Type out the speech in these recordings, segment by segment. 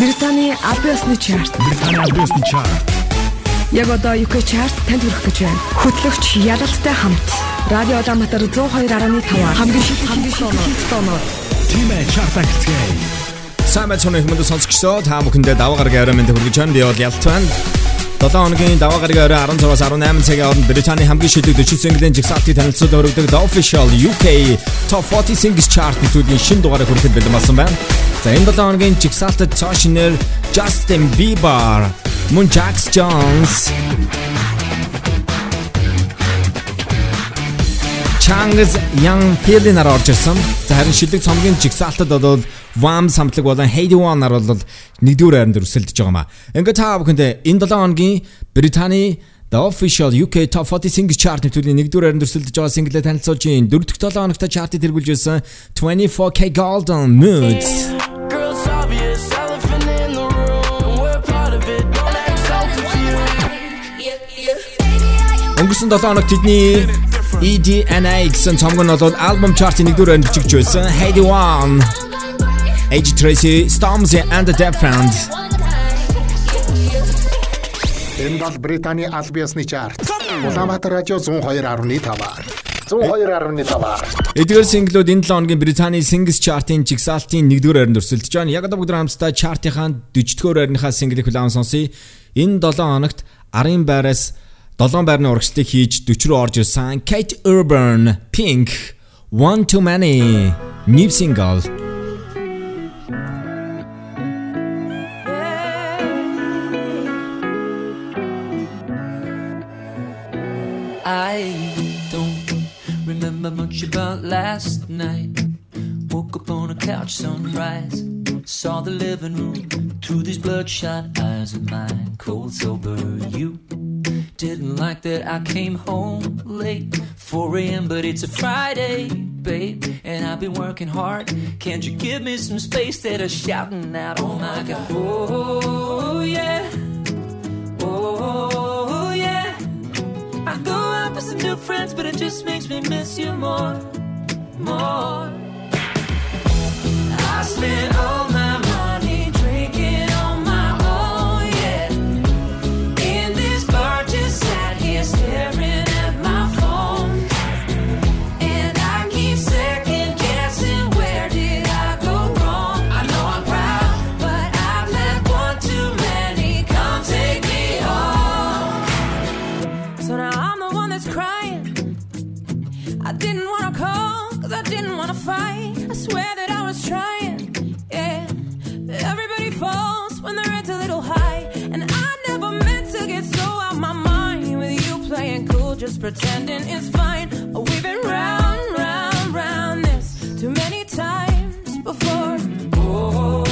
Британий Абиосны чарт. Британий Абиосны чарт. Яг одоо UK чарт танд хүрэх гэж байна. Хөтлөгч Ялалтай хамт Радио Улаанбаатар 102.5 хамгийн шилдэг хамгийн шилдэг тоноор Тимэ чарт ахицгээе. Сайн мэцэн хүмүүс сонсогчдоо та бүхэндээ даваа гарагийн орой мэнд хүргэж байна. Би бол Ялт байна. 7 хоногийн даваа гарагийн орой 16-аас 18 цагийн хооронд Британий хамгийн шилдэг 40 single-ийн жигсаалтыг танилцуулж өргөдөг The Official UK Top 40 Singles Chart нэвтрүүлгийн шинэ дугаарыг хүрэхэд бэлэн болсон байна. За энэ 7 хоногийн жигсаалтад цаашнэр Justin Bieber, мөн Jax Jones, Chang's Young Feeling-аар орж ирсэн. За харин шилдэг цомгийн жигсаалтад бол Vam самтлаг болон Heidi One-аар бол нэгдүгээр хайранд өрсөлдөж байгаа маа. Ингээд та бүхэнд энэ 7 хоногийн Британий The Official UK Top 40 Singles Chart нэвтрүүлгийн нэгдүгээр хайранд өрсөлдөж байгаа single-ээ танилцуулж байна. Дөрөв дэх 7 хоногт чартыг тэргүүлж байсан 24K Golden Moods. Girls obvious, elephant in the room. We're part of it. Өнгөрсөн 7 хоногт тэдний EDNA гэсэн цомог нь бол альбом чартын нэгдүгээр хайранд бичиж байсан. Heidi One Age Tracy, Stormzy and the Different. Энэ бол Британий аль биесны чарт. Улаанбаатар радио 102.5-аар. 102.5-аар. Эдгээр синглүүд энэ 7 хоногийн Британий Singles Chart-ын жигсаалтын 1-р хайранд өрсөлдөж байна. Яг одоо бүгд хамтдаа чартынхаа 40-р хайрныхаа синглийг хүлээн сонсъё. Энэ 7 хоногт арын байраас 7 байрны урагшлыг хийж 40 руу орж ирсэн Kate Urban Pink One Too Many new single. Remember much about last night. Woke up on a couch, sunrise. Saw the living room through these bloodshot eyes of mine. Cold sober, you didn't like that I came home late. 4 a.m., but it's a Friday, babe. And I've been working hard. Can't you give me some space that are shouting out? Oh my god. Oh, yeah. Oh. I go out with some new friends, but it just makes me miss you more, more. I spent all my just pretending it's fine. Oh, we've been round, round, round this too many times before. Oh,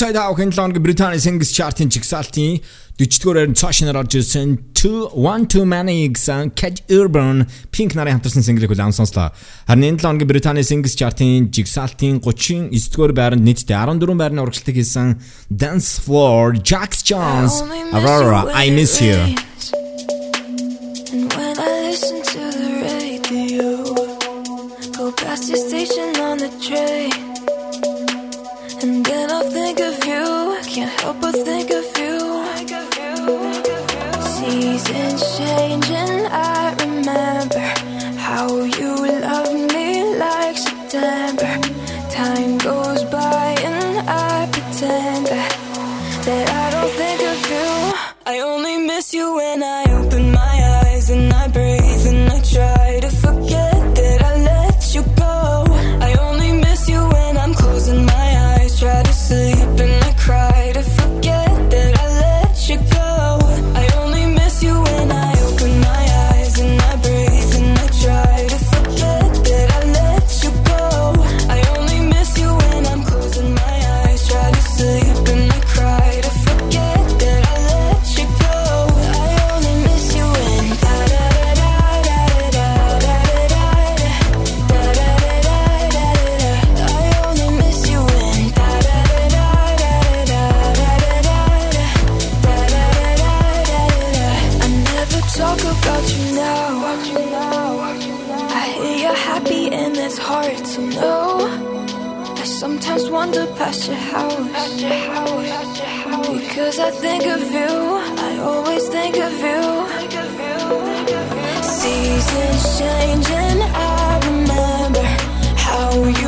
Цайд авахын 7 өдрийн Британий Singles Chart-ын жигсаалтын 40-р байранд цаашнаар орж ирсэн 2 One Too Many гэсэн Cat Urban Pink нарын хамтарсан single-ийг хүлээн сонслоо. Харин энэ 7 өдрийн Британий Singles Chart-ын жигсаалтын 39-р байранд нийтдээ 14 байрны урагшлалтыг хийсэн Dance Floor Jax Jones Aurora I Miss You. And when I listen to the radio, go past your station on the train. Can't help but think of you. Seasons change and I remember how you loved me like September. Time goes by and I pretend that, that I don't think of you. I only miss you when I sometimes wander past your house. Because I think of you, I always think of you. Seasons change and I remember how you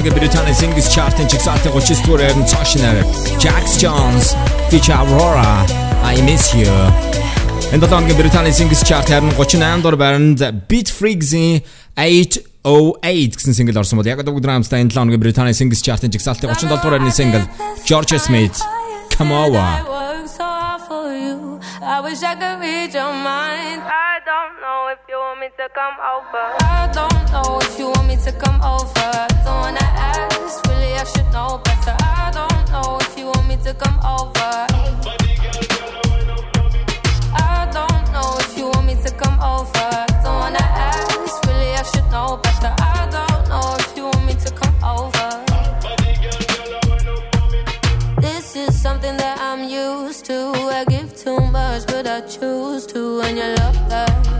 Энэ 7 өдрийн Британий Singles Chart-ын жигсаалтын 39-р байранд цаашнаар Jax Jones feature Aurora I Miss You. Энэ 7 өдрийн Британий Singles Chart харин 38 дугаар байранд Beat Freaks-ийн 808 гэсэн single орсон бол яг одоо драмстай энэ 7 өдрийн Британий Singles Chart-ын жигсаалтын 37 дугаар байрны single George Smith Come Over. I wish I could read your mind. I me to come over. I don't know if you want me to come over. Don't wanna ask, really I should know better. I don't know if you want me to come over. I don't know if you want me to come over. Don't wanna ask, really I should know better. I don't know if you want me to come over. This is something that I'm used to. I give too much, but I choose to. And you love that.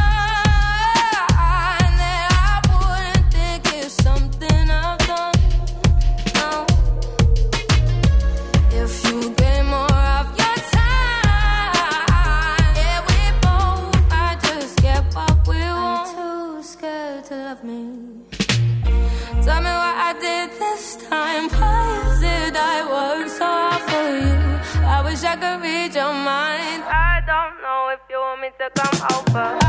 I could read your mind. I don't know if you want me to come over.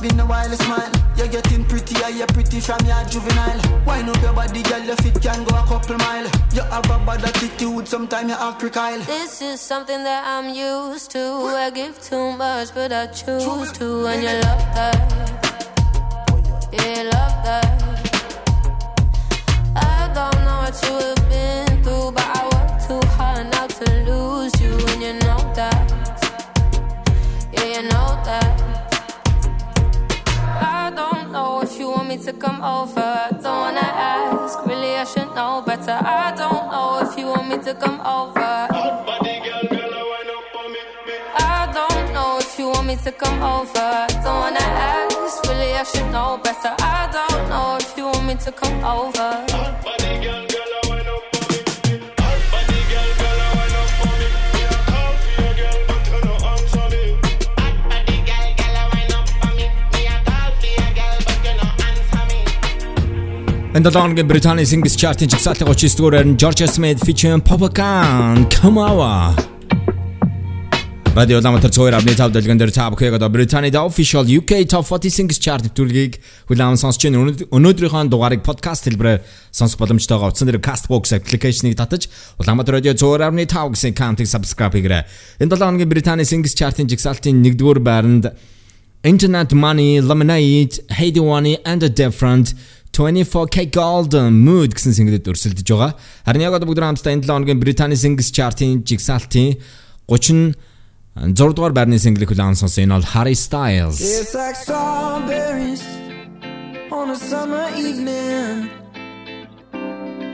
Been a while, smile. You're getting prettier, you're pretty from your juvenile. Wine up your body, girl, your feet can go a couple mile. You have a bad attitude, sometimes you act crocodile. This is something that I'm used to. I give too much, but I choose to. And you love that. Yeah, love that. I don't know what you have been through, but I work too hard not to lose you. And you know that. Yeah, you know that. Come over. Don't wanna ask. Really, I should know better. I don't know if you want me to come over. I don't know if you want me to come over. Don't wanna ask. Really, I should know better. I don't know if you want me to come over. Энэ долооногийн Британий Singles Chart-ын жигсаалтын 39 дугаараар нь George Smith featuring Papa Khan Over. Радио Ламатар цоор авны тав дэлгэн дээр та бүхэнд Британий The Official UK Top 40 Singles Chart нэвтрүүлгийг хүлээн сонсч байна. Өнөөдрийнхөө дугаарыг подкаст хэлбэрээр сонсох боломжтойгоо утсан дээр Castbox application-ыг татаж Улаанбаатар радио цоор авны тав гэсэн аккаунтыг subscribe хийгээрэй. Энэ долооногийн Британий Singles Chart-ын жигсаалтын 1-р байранд Internet Money, Lemonade, Hey Diwani and a Different 24K Golden Mood гэсэн single-д өрсөлдөж байгаа. Харин яг одоо бүгд хамтдаа энэ 7 хоногийн Британий Singles Chart-ын жигсаалтын 36 дугаар байрны single-ийг хүлээн сонсон. Энэ бол Harry Styles. It's like strawberries on a summer evening,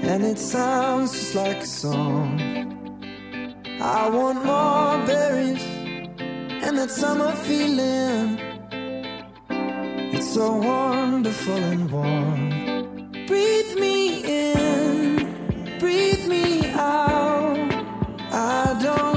and it sounds just like a song. I want more berries and that summer feeling. It's so wonderful and warm. Breathe me in, breathe me out. I don't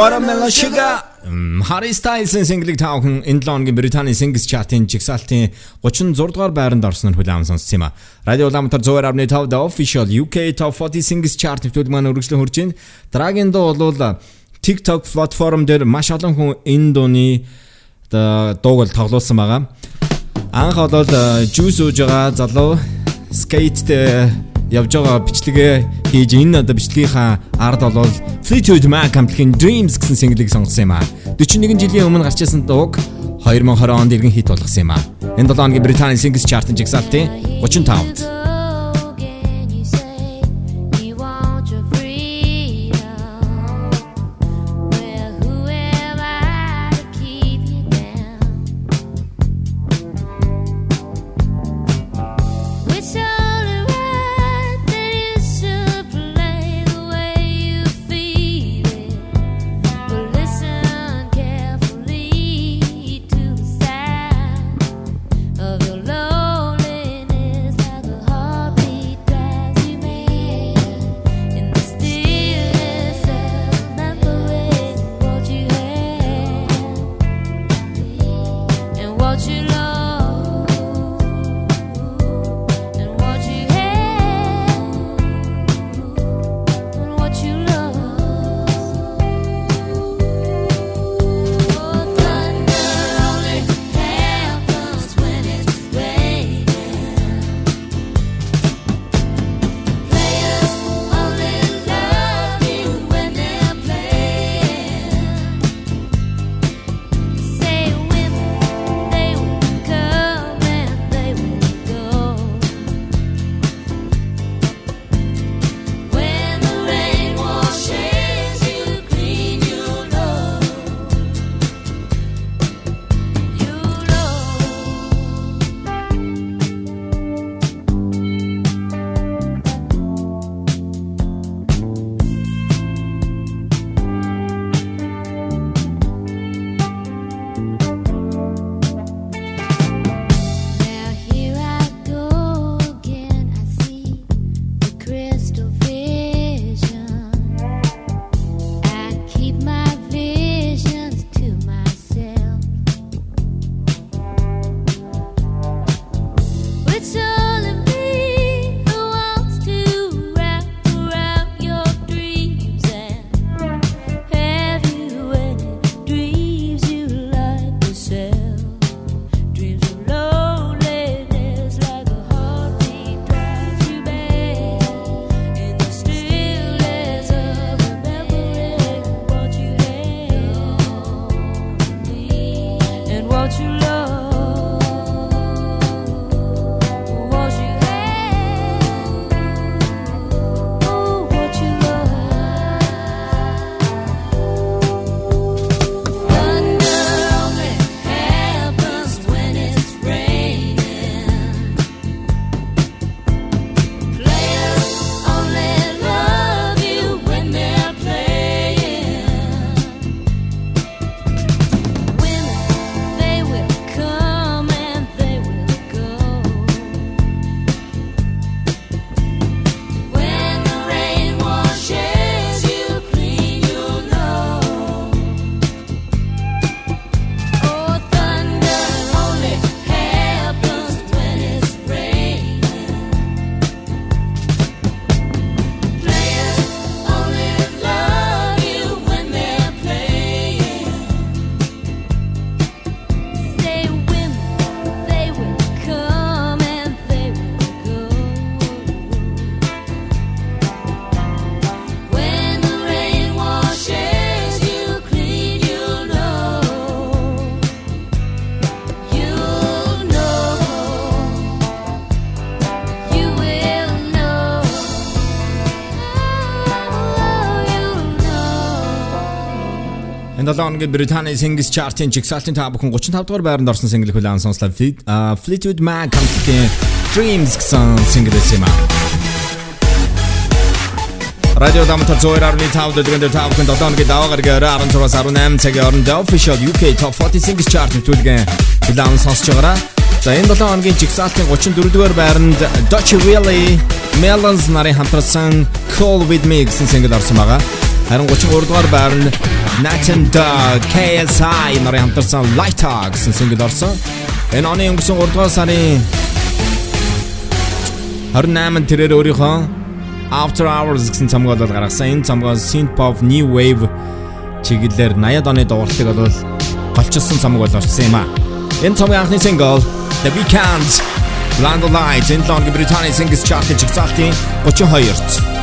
Watermelon Sugar Harry Styles-ийн single-ийг таахан энэ 7 хоногийн Британий Singles Chart-ын жигсаалтын 36 дугаар байранд орсноор хүлээн сонссон юм а. Радио Улаанбаатар 102.5 The Official UK Top 40 Singles Chart нэвтрүүлэг маань үргэлжлэн хурж байна. Дараагийн дуу бол TikTok платформ дээр маш олон хүн энэ дууны дууг бол тоглуулсан байгаа. Анх бол э, Juice ууж байгаа залуу скейттэй явж байгаа бичлэгээ хийж энэ одоо бичлэгийнхаа ард болол Fleetwood Mac хамтлагийн Dreams гэсэн single-ийг сонгосон юм аа. 41 жилийн өмнө гарч ирсэн дууг 2020 онд иргэн хит болгосон юм аа. Энэ 7 хоногийн Британий Singles Chart-ын жигсаалтын 35-д Энэ 7 хоногийн Британий Singles Chart-ын жигсаалтын та бүхэн 35 дугаар байранд орсон single хүлээн сонслоо. Fleetwood Mac хамтлагийн Dreams гэсэн single юм аа. Радио Дамтар зөөр арны тав дэлгэн дээр тав хүн 7 хоногийн даваа гаргаар 16-аас 18 цагийн хооронд official UK Top 40 Singles Chart нэвтрүүлгийн хүлээн сонсож байгаараа. За энэ 7 хоногийн жигсаалтын 34 дугаар байранд Dutch Willie Melons нарын хамтарсан Call With Me гэсэн single орсон байгаа. Харин 33 дугаар байранд Nathan Dog KSI нарын хамтарсан Light Talk гэсэн single орсон. Энэ оны өнгөрсөн 3 дугаар сарын 28-нд тэрээр өөрийнхөө After Hours гэсэн цомгоо бол гаргасан. Энэ цомгоо synth pop new wave чиглэлээр 80-ад оны дугаартыг бол голчилсан цомог бол орсон юм а. Энэ цомгийн анхны single The Weeknd Blind Lights энэ лонгийн Британий Singles Chart-ын жигсаалтын 32-т.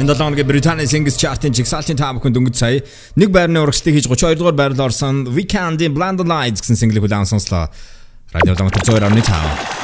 Энэ 7 хоногийн Британий Singles Chart-ын жигсаалтын та бүхэнд өнгөц сая нэг байрны урагшлыг хийж 32 дугаар байрлал орсон Weekend-ийн Blind Lights гэсэн single-ийг хүлээн сонслоо. Радио Улаанбаатар 102.5.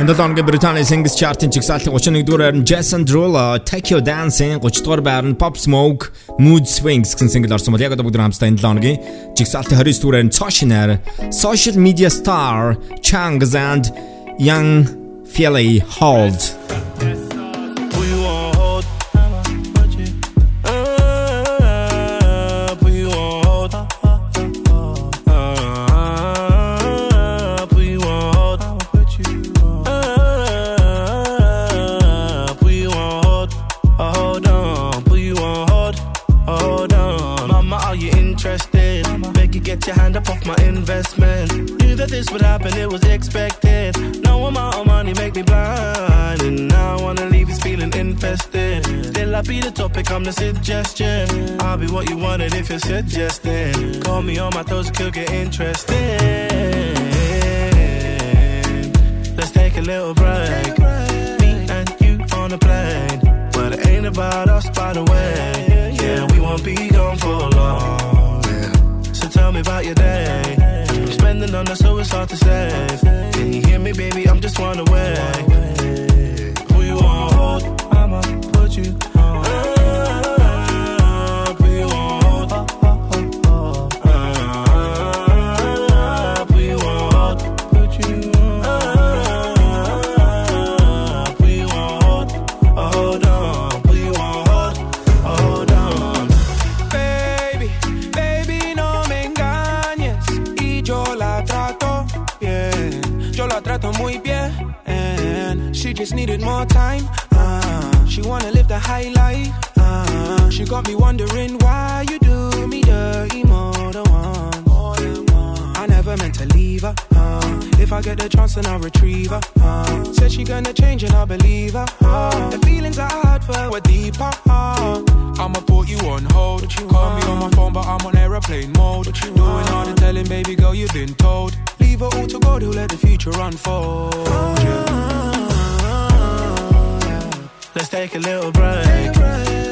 Энэ 7 хоногийн Британий Singles Chart-ын жигсаалтын 31-р байр нь Jason Derulo Take Your Dancing 30-р байр нь Pop Smoke Mood Swings гэсэн single орсон бол яг одоо бүгд хамтдаа энэ 7 хоногийн жигсаалтын 29-р байр нь Toshinер Social Media Star Changs and Young Philly Hold investment. Knew that this would happen, it was expected. No amount of money make me blind. And now I wanna leave you feeling infested. Still, I be the topic, I'm the suggestion. I'll be what you wanted if you're suggesting. Call me on my toes, could get interesting. Let's take a little break. Me and you on a plane. But it ain't about us, by the way. Yeah, we won't be gone for long. So tell me about your day. I'm spending on us, so it's hard to save. Can you hear me, baby? I'm just one away. Who you want? I'ma put you on. Just needed more time. Uh, she wanna live the high life. Uh, she got me wondering why you do me dirty more than once. I never meant to leave her. Uh, if I get the chance, then I'll retrieve her. Uh, said she gonna change and I believe her. Uh, the feelings I had for her were deeper. Uh, I'ma put you on hold. You Call me on my phone, but I'm on aeroplane mode. You Doing all the telling, baby girl, you've been told. Leave it all to God who let the future unfold. Let's take a little break.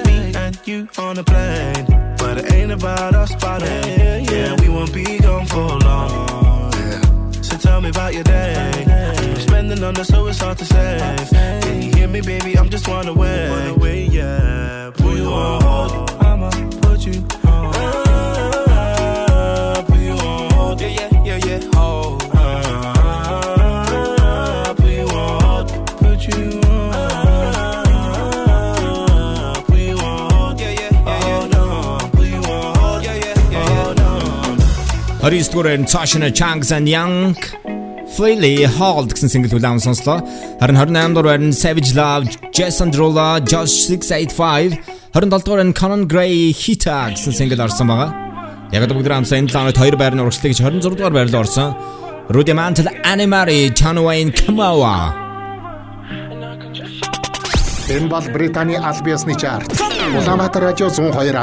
Me and you on a plane. But it ain't about us, but it. Yeah, we won't be gone for long. So tell me about your day. I'm spending on the so it's hard to save. Can you hear me, baby? I'm just one away. One away, yeah. Put you on hold. I'ma put you on. Put you on hold. Yeah, yeah, yeah, yeah. Hold. 29 дугаар нь Tasha Changs and Young Freely Hold гэсэн single хүлээн сонслоо. Харин 28 дугаар нь Savage Love, Jason Derulo, Josh 685, 27 дугаар нь Conan Gray Hita гэсэн single орсон байгаа. Яг бүгд хамсаа энэ 7 хоногт хоёр байрны урагшлыг 26 дугаар байрлал орсон. Rudy Mantle, Animari, Wayne, Kamawa. Энэ бол Британий аль биесны чарт. Улаанбаатар радио 102.5.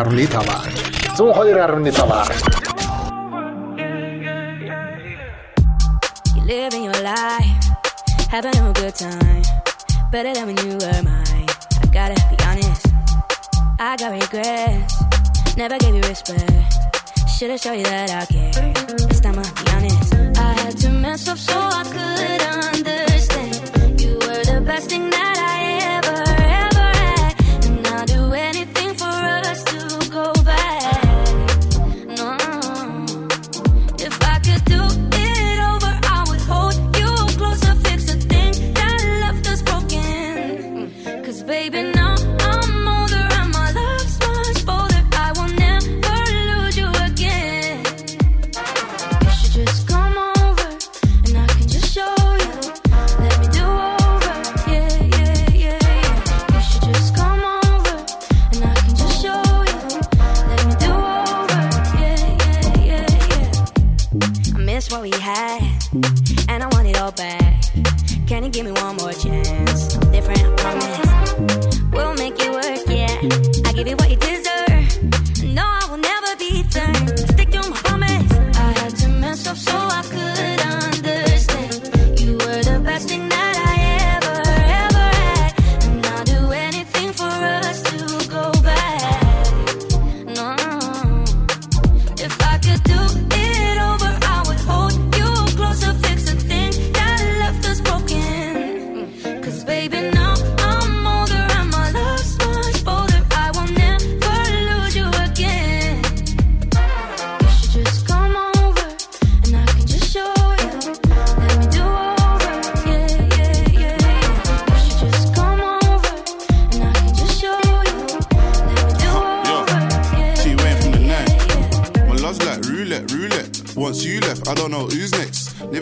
102.5. time. Better than when you were mine. I gotta be honest, I got regrets. Never gave you respect. Should've showed you that I care. This time I'll be honest. I had to mess up so I could understand.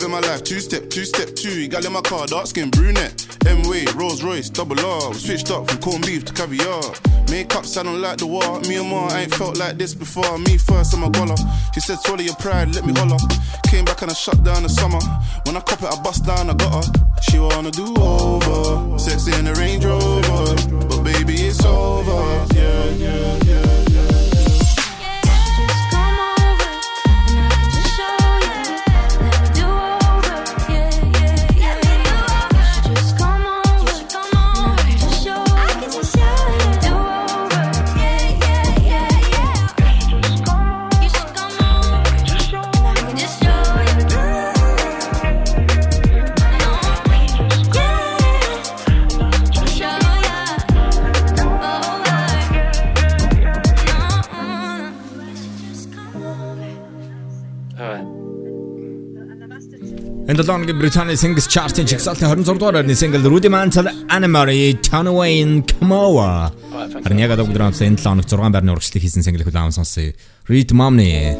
Living my life two step, two step two. Gal in my car, dark skin brunette. M way, Rolls Royce, double R. Switched up from corned beef to caviar. Makeup sounding like the war. Me and Ma ain't felt like this before. Me first, I'm a goller. She said, swallow your pride, let me holler. Came back and I shut down the summer. When I cop it, I bust down, I got her. She wanna do over. Sexy in the Range Rover. But baby, it's over. Yeah, yeah, yeah, Энэ 7 хоногийн Британий Singles Chart-ын чигсалтын 26 дугаар байрны single Rudy Mantle, Animari, Tanwayne, Kamoa. Бүгд хамтдаа энэ 7 хоног 6 байрны урагшлыг хийсэн single хүлээн сонсъё. Read Momney.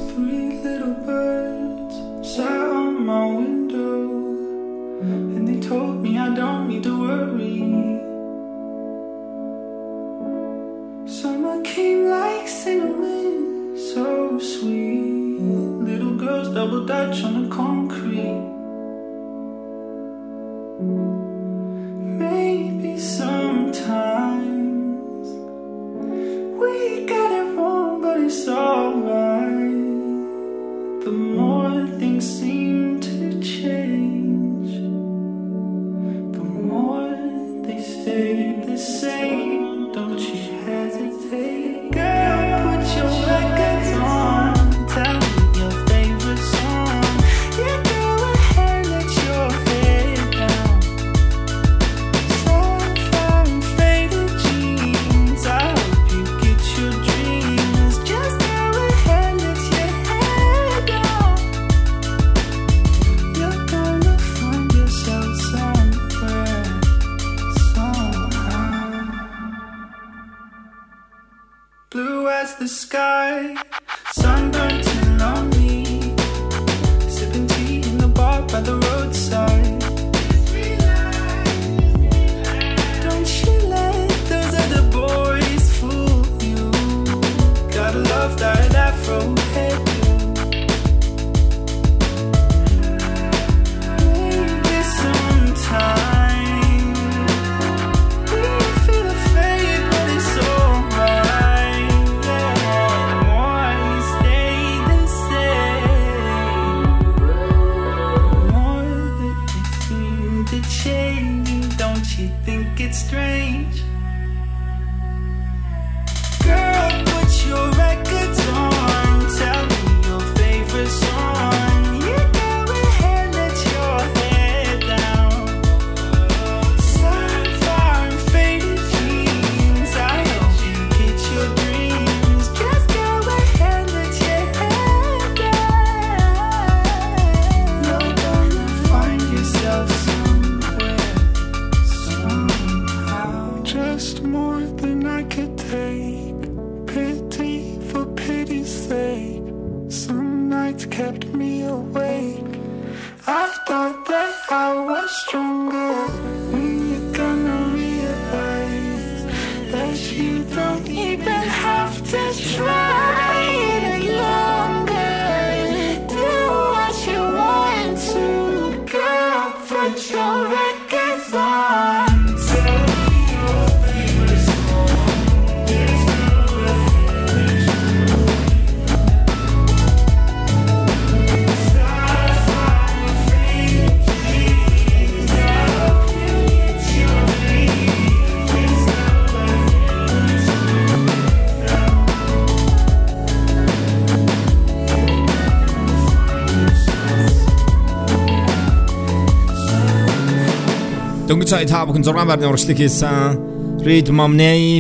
цай та бүхэн 6 байрны урагшлыг хийсэн Read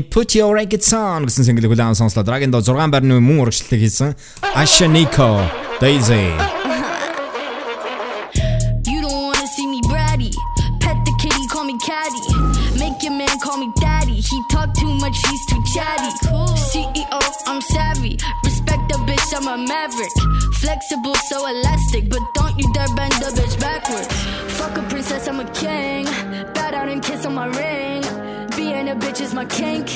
Put Your Records On гэсэн single-ийг сонслоо. Dragon-до 6 байрны мөн урагшлыг хийсэн Ashnikko Daisy. You don't wanna see me bratty. Pet the kitty, call me catty. Make your man call me daddy. He talk too much, he's too chatty. CEO, I'm savvy. Respect the bitch, I'm a maverick. Flexible, so elastic, but don't you dare bend the bitch backwards. Fuck a princess, I'm a king. Kink.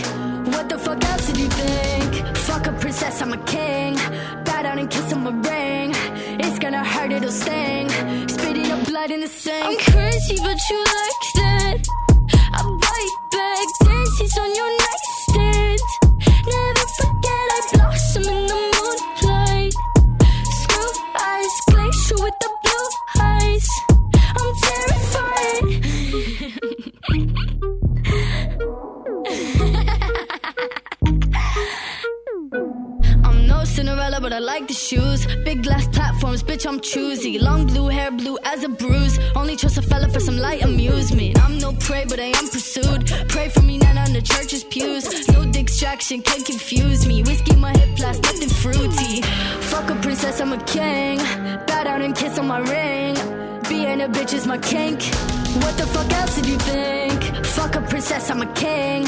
What the fuck else did you think? Fuck a princess, I'm a king. Bow down and kiss on my ring. It's gonna hurt, it'll sting. Spitting up blood in the sink. I'm crazy, but you like for amusement. I'm no prey, but I am pursued. Pray for me, not on the church's pews. No distraction can confuse me. Whiskey my hip, plus nothing fruity. Fuck a princess, I'm a king. Bow down and kiss on my ring. Being a bitch is my kink. What the fuck else did you think? Fuck a princess, I'm a king.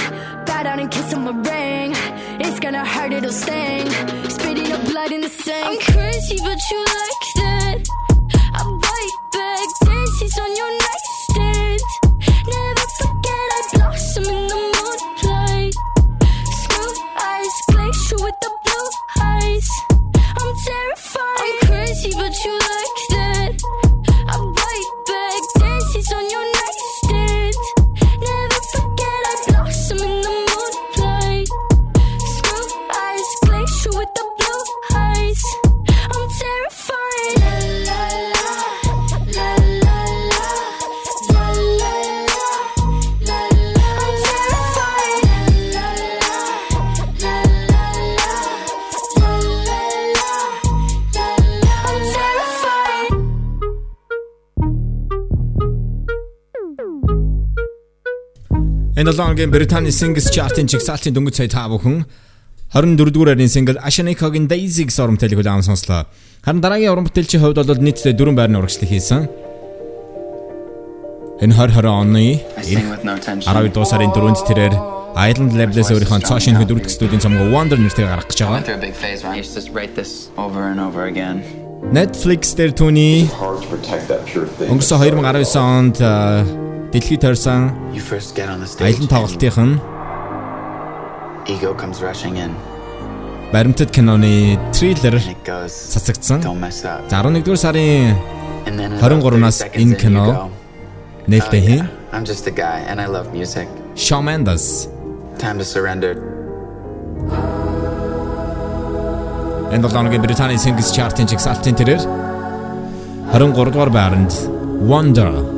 Bow down and kiss on my ring. It's gonna hurt, it'll sting. Spitting up blood in the sink. I'm crazy, but you like Энэ 7 хоногийн Британий Singles Chart-ын чигсалтын дөнгөж сая та бүхэн 24 дугаар байрны single Ashaniko-гийн Daisy гэсэн уран бүтээлийг удаан сонслоо. Харин дараагийн уран бүтээлчийн хувьд бол нийтдээ дөрвөн байрны урагшлал хийсэн. Энэ 2020 оны 12 дугаар сарын 4-нд тэрээр Island Label-с өөрийнхөө цоо шинэ дөрөвдөх студийн цомгоо Wonder нэртэйг гаргах гэж байгаа. Netflix дээр түүний өнгөрсөн 2019 онд дэлхий тойрсон аялын тоглолтынх нь Ego comes rushing in. Баримтат киноны трейлер цацагдсан. За 11-р сарын 23-наас энэ кино нээлттэй oh, хийн. I'm just a guy and I love music. Shawn Mendes. Time to surrender. Энд долооногийн Британий Singles Chart-ын чигсалтын тэрээр 23 дугаар байранд Wonder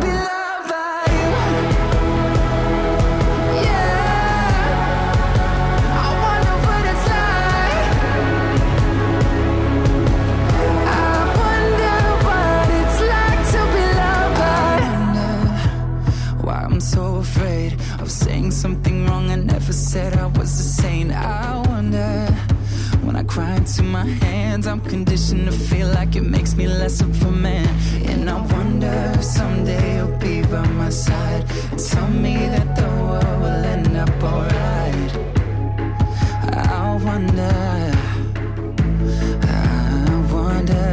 be loved by you. Yeah, I wonder what it's like. I wonder what it's like to be loved by you why I'm so afraid of saying something wrong. I never said I was a saint. I wonder when I cry into my hands, I'm conditioned to feel like it makes me less of a man. And I wonder if someday you'll be by my side and tell me that the world will end up alright. I wonder. I wonder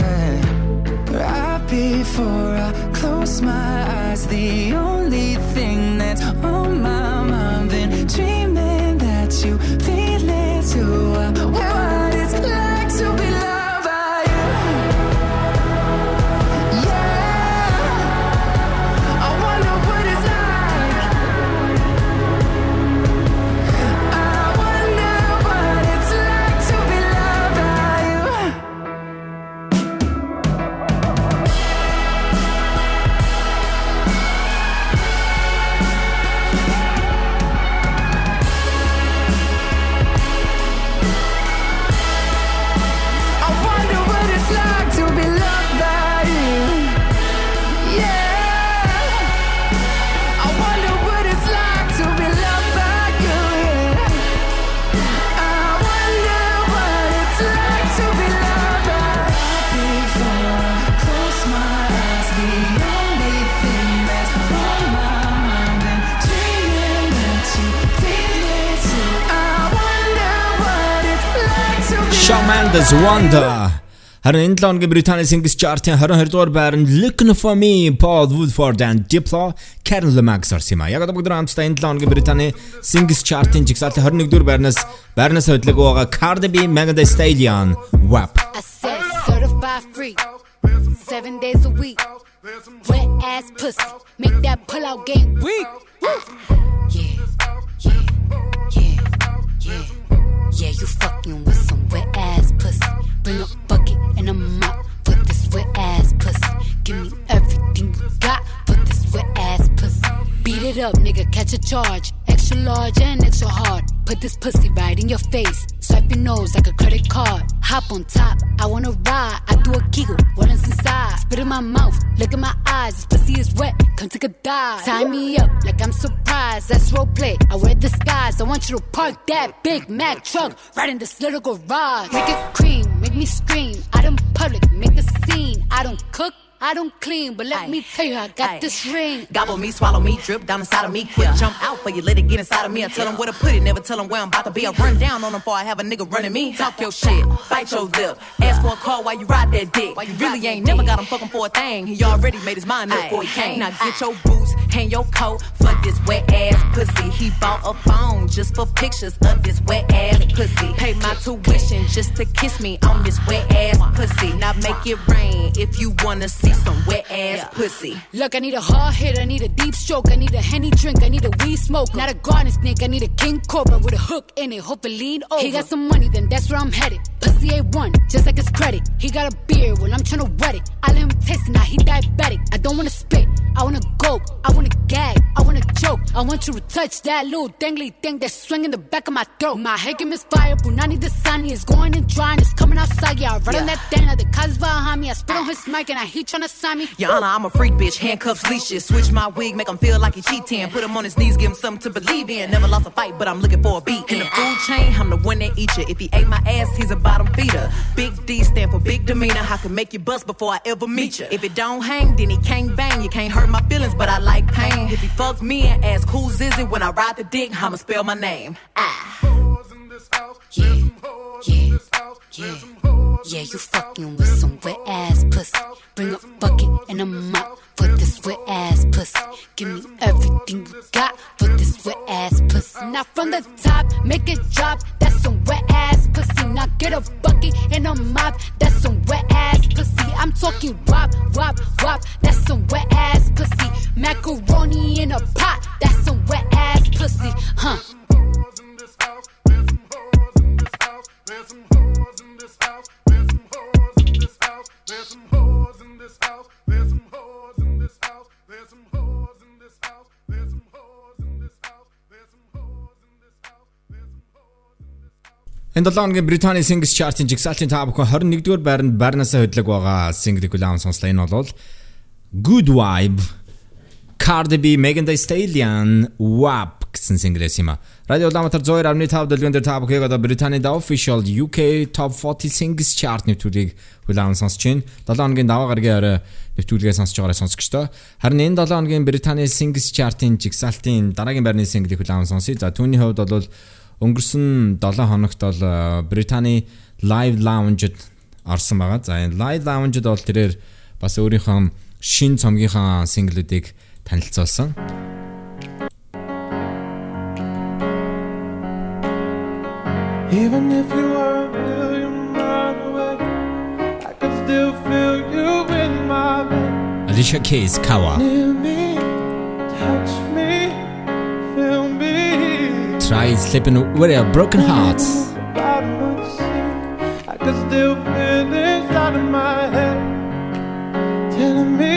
right before I close my eyes. The Shawn Mendes Wonder Харин энэ 7 хоногийн Британий Singles Chart-ын 22 дугаар байранд Looking for Me, Paul Woodford and Diplo, Karen Lomax орсон юм а. Яг одоо бүгд хамтдаа энэ 7 хоногийн Британий Singles Chart-ын жигсаалтын 21 дугаар байрнаас байрнаас хөдлөг байгаа Cardi B, Megan Thee Stallion, WAP. Seven days a week. Wet ass pussy, make that pull out game weak. Yeah, Yeah, you fucking with some wet ass pussy. Bring a bucket and a mop for this wet ass pussy. Give me everything you got for this wet ass pussy. Beat it up, nigga, catch a charge. Extra large and extra hard. Put this pussy right in your face. Swipe your nose like a credit card. Hop on top, I wanna ride. I do a giggle, what is inside? Spit in my mouth, look in my eyes. This pussy is wet, come take a dive. Tie me up like I'm surprised. That's role play. I wear disguise. I want you to park that Big Mac truck right in this little garage. Make it cream, make me scream. Out in public, make a scene. I don't cook. I don't clean, but let me tell you, I got this ring. Gobble me, swallow me, drip down inside of me. Quick jump out for you, let it get inside of me. I tell them where to put it, never tell them where I'm about to be. I run down on them before I have a nigga running me. Talk your shit, bite your lip. Ask for a call while you ride that dick. Why you really ain't never got him fucking for a thing. He already made his mind up before he came. Now get your boots hang and your coat for this wet ass pussy. He bought a phone just for pictures of this wet ass pussy. Pay my tuition just to kiss me on this wet ass pussy. Now make it rain if you wanna see some wet ass pussy. Look, I need a hard hit, I need a deep stroke, I need a henny drink, I need a weed smoke. Not a garden snake, I need a king cobra with a hook in it. Hope it lean over. He got some money, then that's where I'm headed. Pussy A1, just like his credit. He got a beard, when I'm tryna wet it. I let him taste it, now he diabetic. I don't wanna spit, I wanna go, I wanna gag, I wanna choke. I want you to touch that little dangly thing that's swinging the back of my throat. My head game is fire, Punani the sunny is going and drying, it's coming outside. Yeah, I run on that thing, now the cuz behind me. I spit on his mic and I he tryna sign me. Your Honor, I'm a freak bitch, handcuffs, leashes. Switch my wig, make him feel like he cheating. Put him on his knees, give him something to believe in. Never lost a fight, but I'm looking for a beat. In the food chain, I'm the one that eat you. If he ate my ass, he's a bottom feeder. Big D stand for big demeanor. I can make you bust before I ever meet you. If it don't hang, then he can't bang. You can't hurt my feelings, but I like pain. If he fuck me and ask who's is it when I ride the dick, I'ma spell my name. Ah. Yeah, yeah, yeah. Yeah, you fucking with some wet ass pussy. Bring a bucket and a mop for this wet ass pussy. Give me everything you got for this wet ass pussy. Now from the top, make it drop. That's some wet ass pussy. Now get a bucket and a mop. That's some wet ass pussy. I'm talking wop, wop, wop. That's some wet ass pussy. Macaroni Энэ 7 хоногийн Британий Singles Chart-ын жигсаалтын та бүхэн 21-р байранд байрнасаа хөдлөг байгаа single Glam сонслоо. Энэ бол Good Vibe Cardi B, Megan Thee Stallion, WAP гэсэн single-с юм а. Радио Улаанбаатар 102.5 дэлгэн дээр та бүхэнд одоо Британий The Official UK Top 40 Singles Chart нэвтрүүлгийг хүлээн сонсож байна. 7 хоногийн даваа гарагийн орой нэвтрүүлгээ сонсож байгаараа сонсогчдоо. Харин энэ 7 хоногийн Британий Singles Chart-ын жигсаалтын дараагийн байрны single-ийг хүлээн сонсъё. За түүний хувьд бол өнгөрсөн 7 хоногт бол э, Британий Live Lounge-д орсон байгаа. За энэ Live Lounge-д бол тэрээр бас өөрийнхөө шин цомгийнхаа синглүүдийг танилцуулсан. Even if you were a million miles away, I can still feel you in my bed. Alicia Keys Kawa Near me, Try Slipping With a Broken Heart. Bottom of the sea, I can still feel it inside of my head. Telling me,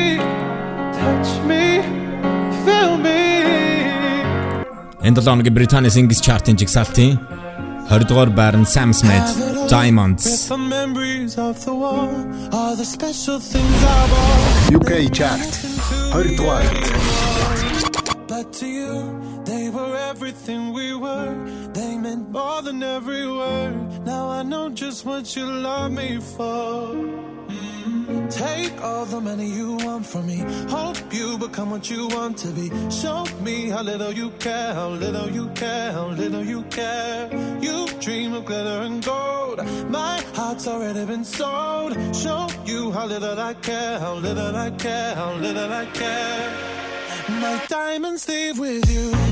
touch me, feel me. Энэ 7 хоногийн Британий Singles Chart-ын жигсаалтын 20 дугаар байранд Sam Smith Diamonds. The memories of the war are the special things I bought. UK Chart 20 дугаарт But to you, they were everything we were. They meant more than every word. Now I know just what you love me for. Mm. Take all the money you want from me. Hope you become what you want to be. Show me how little you care, how little you care, how little you care. You dream of glitter and gold. My heart's already been sold. Show you how little I care, how little I care, how little I care. My diamonds leave with you.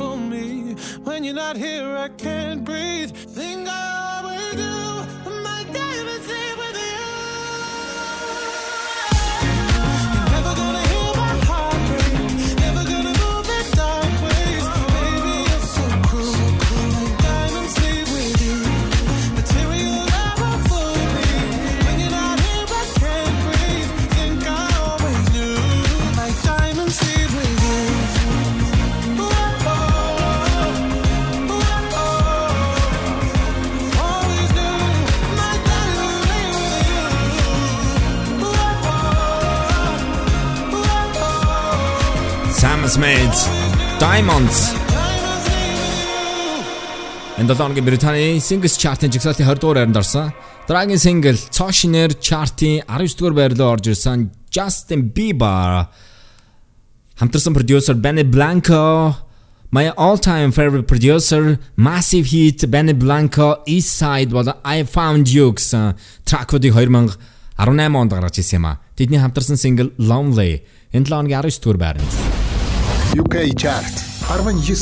Love me. When you're not here, I can't breathe. Smith Diamonds Энэ 7 хоногийн Британий Singles Chart-ын жигсаалтын 20 дугаар байранд орсон. Дараагийн single цоошинер chart-ийн 19 дугаар байр руу орж ирсэн Justin Bieber хамтарсан продюсер Benny Blanco My all-time favorite producer Massive Hit Benny Blanco East Side болон I Found You гэсэн тракуудыг 2018 онд гаргаж ирсэн юм а. Тэдний хамтарсан single Lonely энэ 7 хоногийн 19 дугаар байранд. UK Chart. Arvan G.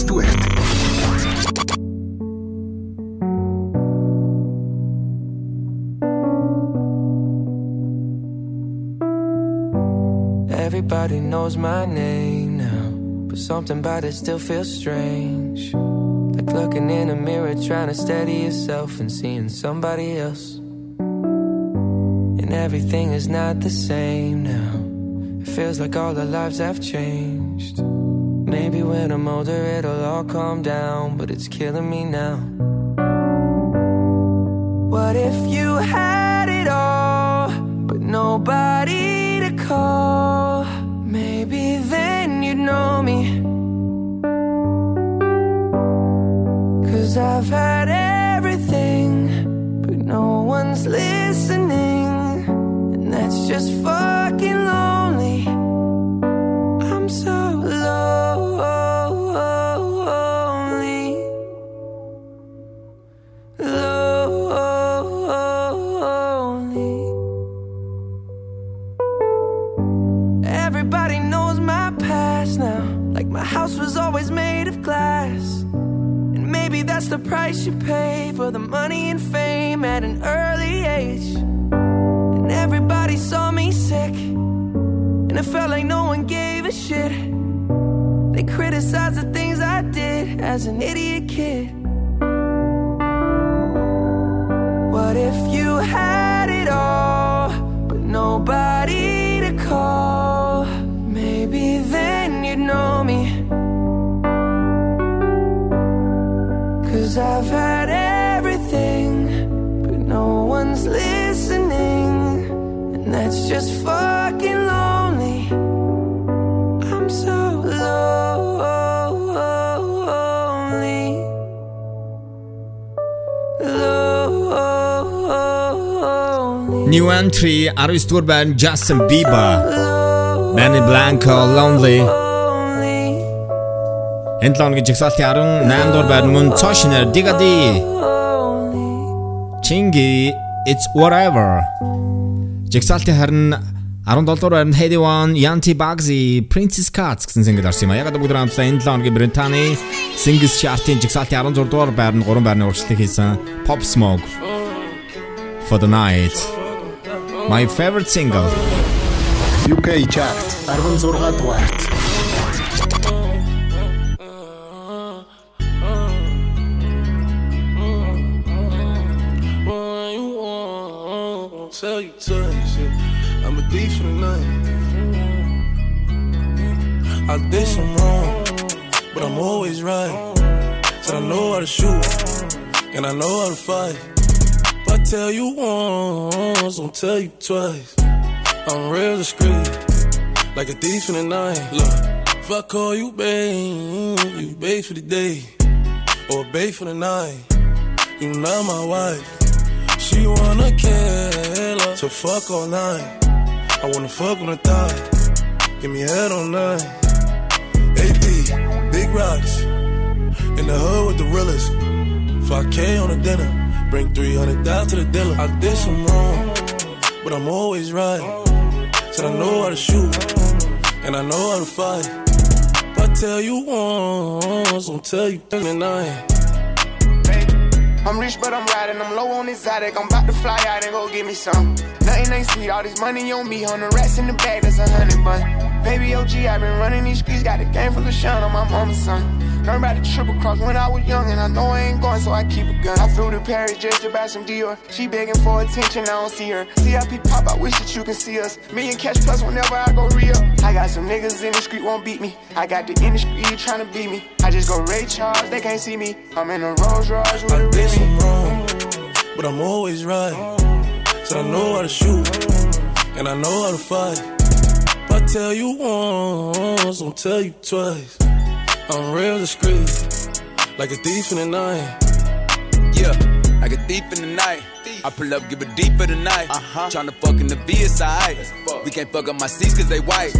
Everybody knows my name now, but something about it still feels strange. Like looking in a mirror, trying to steady yourself and seeing somebody else. And everything is not the same now. It feels like all our lives have changed. Maybe when I'm older, it'll all calm down, but it's killing me now. What if you had it all, but nobody to call? Maybe then you'd know me. Cause I've had everything, but no one's listening. And that's just fucking lonely. Everybody knows my past now. Like my house was always made of glass. And maybe that's the price you pay for the money and fame at an early age. And everybody saw me sick. And it felt like no one gave a shit. They criticized the things I did as an idiot kid. What if you had it all, but nobody I've had everything, but no one's listening. And that's just fucking lonely. I'm so lonely. lonely. New entry Arist Urban, Justin Bieber, Benny Blanco, Lonely. Энэ 7 хоногийн жигсаалтын 18 дугаар байрны мөн цоошнер Digadi Chingy It's Whatever. Жигсаалтын харин 17 дугаар байранд Heady One, Yanti Bugsy, Princess Cuts гэсэн single орсон юм. Яг бүгд хамтдаа энэ 7 хоногийн Британий Singles Chart-ын жигсаалтын 16 дугаар байранд 3 байрны урагшлыг хийсэн Pop Smoke For the Night. My favorite single. UK Chart. 16 дугаарт. Tell you twice. yeah. I'm a thief for the night. I did some wrong, but I'm always right. Said I know how to shoot, and I know how to fight. If I tell you once, I'll tell you twice. I'm real discreet, like a thief in the night. Look, if I call you babe, you babe for the day, or babe for the night. You not my wife. She wanna her, so fuck all. I wanna fuck on the thigh, give me head night. AP, big rocks, in the hood with the realest. 5K on the dinner, bring 300 down to the dealer. I did some wrong, but I'm always right. Said I know how to shoot, and I know how to fight. If I tell you once, I'll tell you tonight. I'm rich, but I'm riding. I'm low on exotic. I'm about to fly out and go get me some. Nothing ain't sweet. All this money on me. The rats in the bag, that's a hundred bun. Baby OG, i been running these streets. Got a game full of shine on my mama's son. Learned about the triple cross when I was young, and I know I ain't going, so I keep a gun. I flew to Paris just to buy some Dior. She begging for attention, I don't see her. CIP pop, I wish that you can see us. Million cash plus whenever I go real. I got some niggas in the street won't beat me. I got the industry trying to beat me. I just go Ray Charles, they can't see me. I'm in a Rolls Royce with a I did Remy. some wrong, but I'm always right. So I know how to shoot, and I know how to fight. If I tell you once, I'll tell you twice. I'm real discreet, like a thief in the night. Yeah, like a thief in the night. I pull up, give it deeper tonight. Uh-huh. Tryna fuck in the V, it's. We can't fuck up my seats cause they white.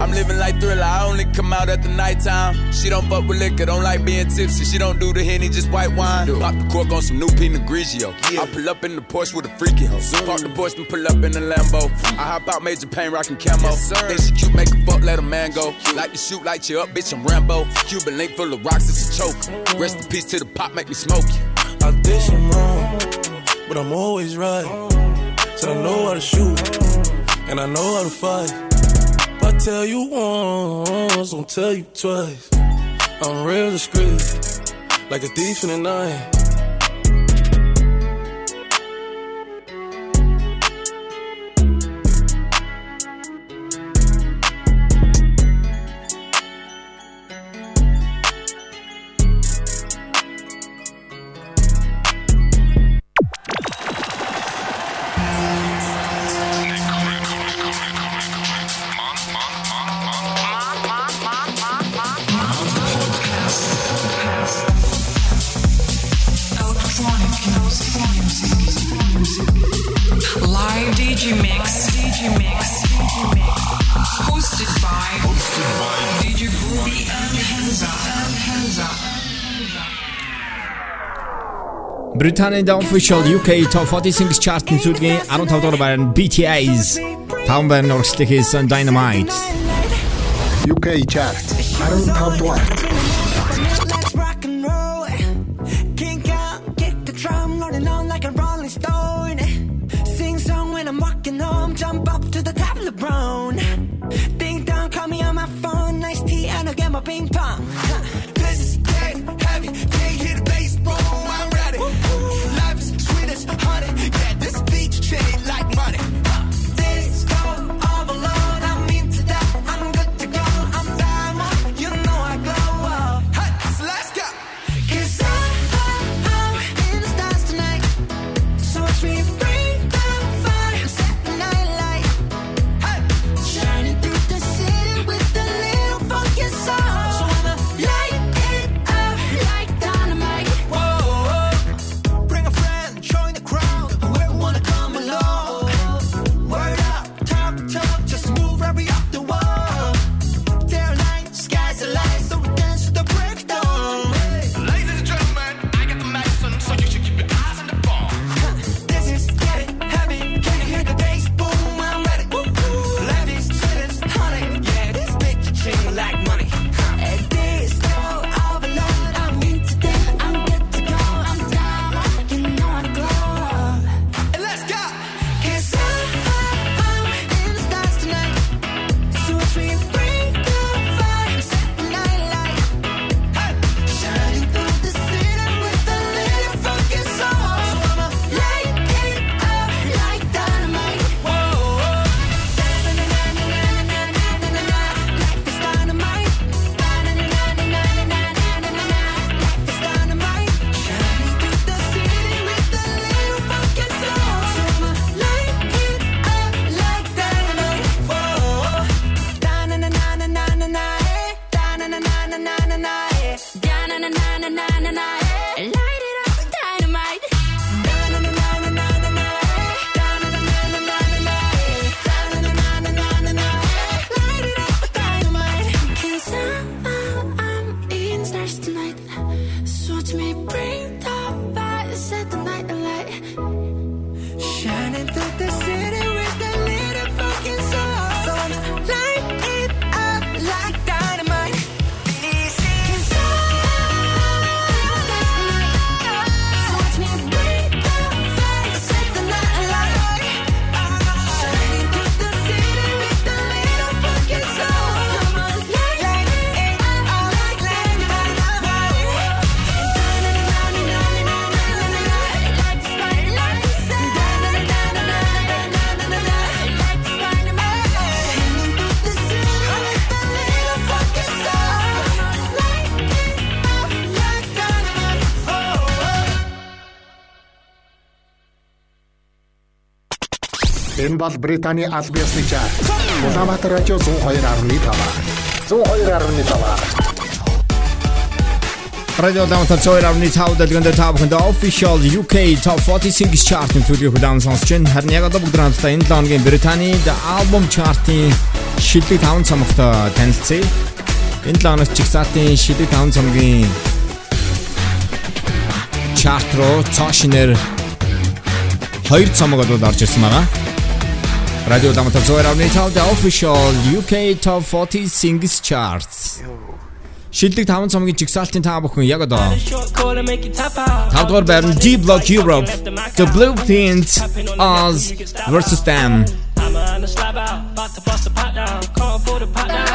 I'm living like thriller, I only come out at the nighttime. She don't fuck with liquor, don't like being tipsy. She don't do the henny, just white wine. Pop the cork on some new Pinot Grigio. I pull up in the Porsche with a freaky hoe. Park the Porsche and pull up in the Lambo. I hop out, major pain, rockin' camo. Think she cute, make a fuck, let a man go. Like to shoot, light you up, bitch, I'm Rambo. Cuban link full of rocks, it's a choke. Rest in peace to the pop, make me smoke you. I did some wrong, but I'm always right. So I know how to shoot, and I know how to fight. If I tell you once, I'll tell you twice. I'm real discreet, like a thief in the night. Британийн official UK Top 40 Singles Chart-ын сүүлгийн 15 дугаар байр нь BTS. Таван байр нь урагшлах хийсэн Dynamite. UK chart 15 дугаар. Энэ бол Британий аль биесны чарт. Улаанбаатар радио 102.5. 102.5. Radio Downtown Soil авны тав дэлгэнд тав хүнд official UK Top 40 Singles Chart-ын төлөв хүлээн сонсч байна. Харин яг одоо бүгд хамтдаа энэ лоогийн Британий album chart-ын шилдэг 5 цомогтой танилцъя. Энэ лооноос чигсаатын шилдэг 5 цомгийн chart руу цаашнэр 2 цомог бол орж ирсэн байгаа. Radio Damata Zoera Unital the official UK Top 40 Singles Charts. Шилдэг 5 цомгийн жигсаалтын та бүхэн яг одоо 5 дугаар байрны G Block Europe The Blue Pins Oz versus them. I'm uh, on a slab out, about to bust a pot down, call for the pot down.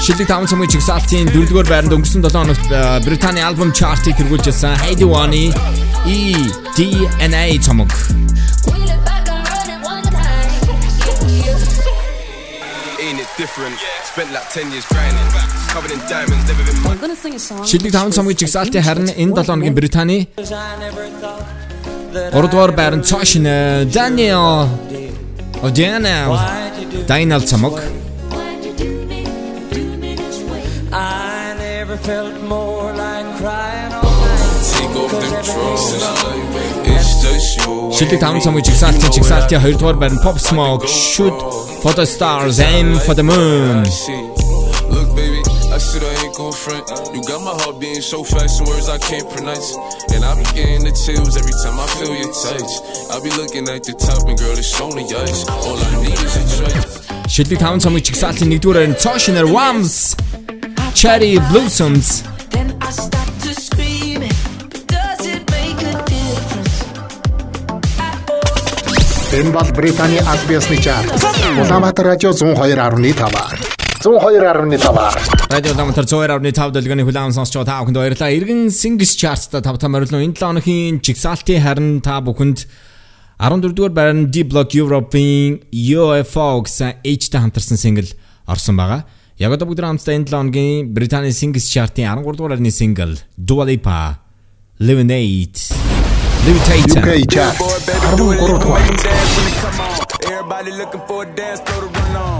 Шилдэг 5 цамгийн чигсалтын 4-р байранд өнгөрсөн 7 хоногт Британий альбом чартыг тэргүүлжсэн Heidi One-ы E DNA цамг different? Spent like 10 years grinding. Covered in diamonds, never been I'm gonna sing a song. Шилдэг 5 цомгийн жигсаалтын харин энэ 7 хоногийн Британий 3 дугаар байранд цаашин Daniel O'Daniel Daniel цомог I never felt more like crying all night. Take off them drugs. It's just you. Шилдэг 5 цомгийн жигсаалтын жигсаалтын 2 дугаар байранд Pop Smoke Shoot for the Stars Aim for the Moon Look, baby, I said I ain't gon' front. You got my heart beating so fast, some words I can't pronounce. And I be getting the chills every time I feel your touch. I be looking at the top, and girl, it's only ice. All I need is a trust. Шилдэг 5 цомгийн жигсаалтын 1 дугаар байранд цаашнэр Whams Cherry Blossoms Then I start Энэ бол Британий аль биесны чарт. Улаанбаатар радио 102.5. 102.5. Радио Дамтар 102.5 дэлгэний хүлээн сонсч байгаа та бүхэнд баярлалаа. Иргэн Singles Chart-та тав та морилно энэ 7 өдрийн жигсаалтын харин та бүхэнд 14 дугаар байрны D Block Europe-ийн UFO гэсэн H-тэй хамтарсан single орсон байгаа. Яг одоо бүгд хамтдаа энэ 7 өдрийн Британий Singles Chart-ийн 13 дугаар байрны single Dua Lipa Lemonade Lutator. UK chart. Harun Kurutwa. Everybody looking for a dance floor to run on.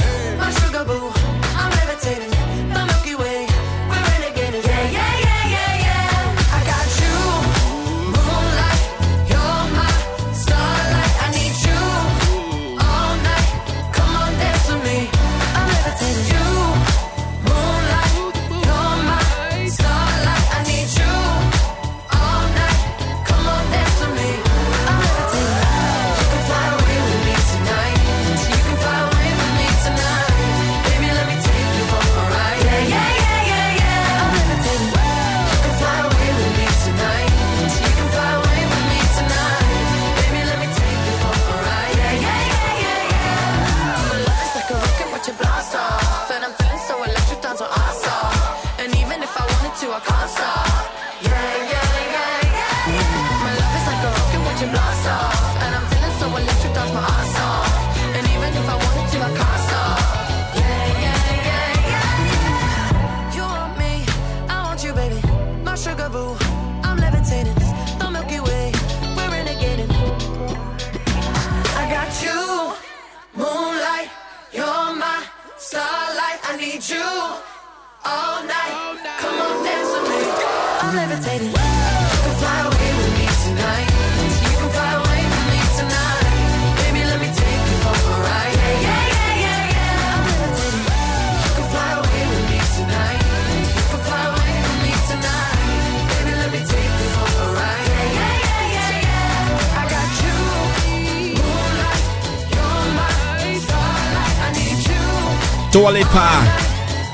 Dua Lipa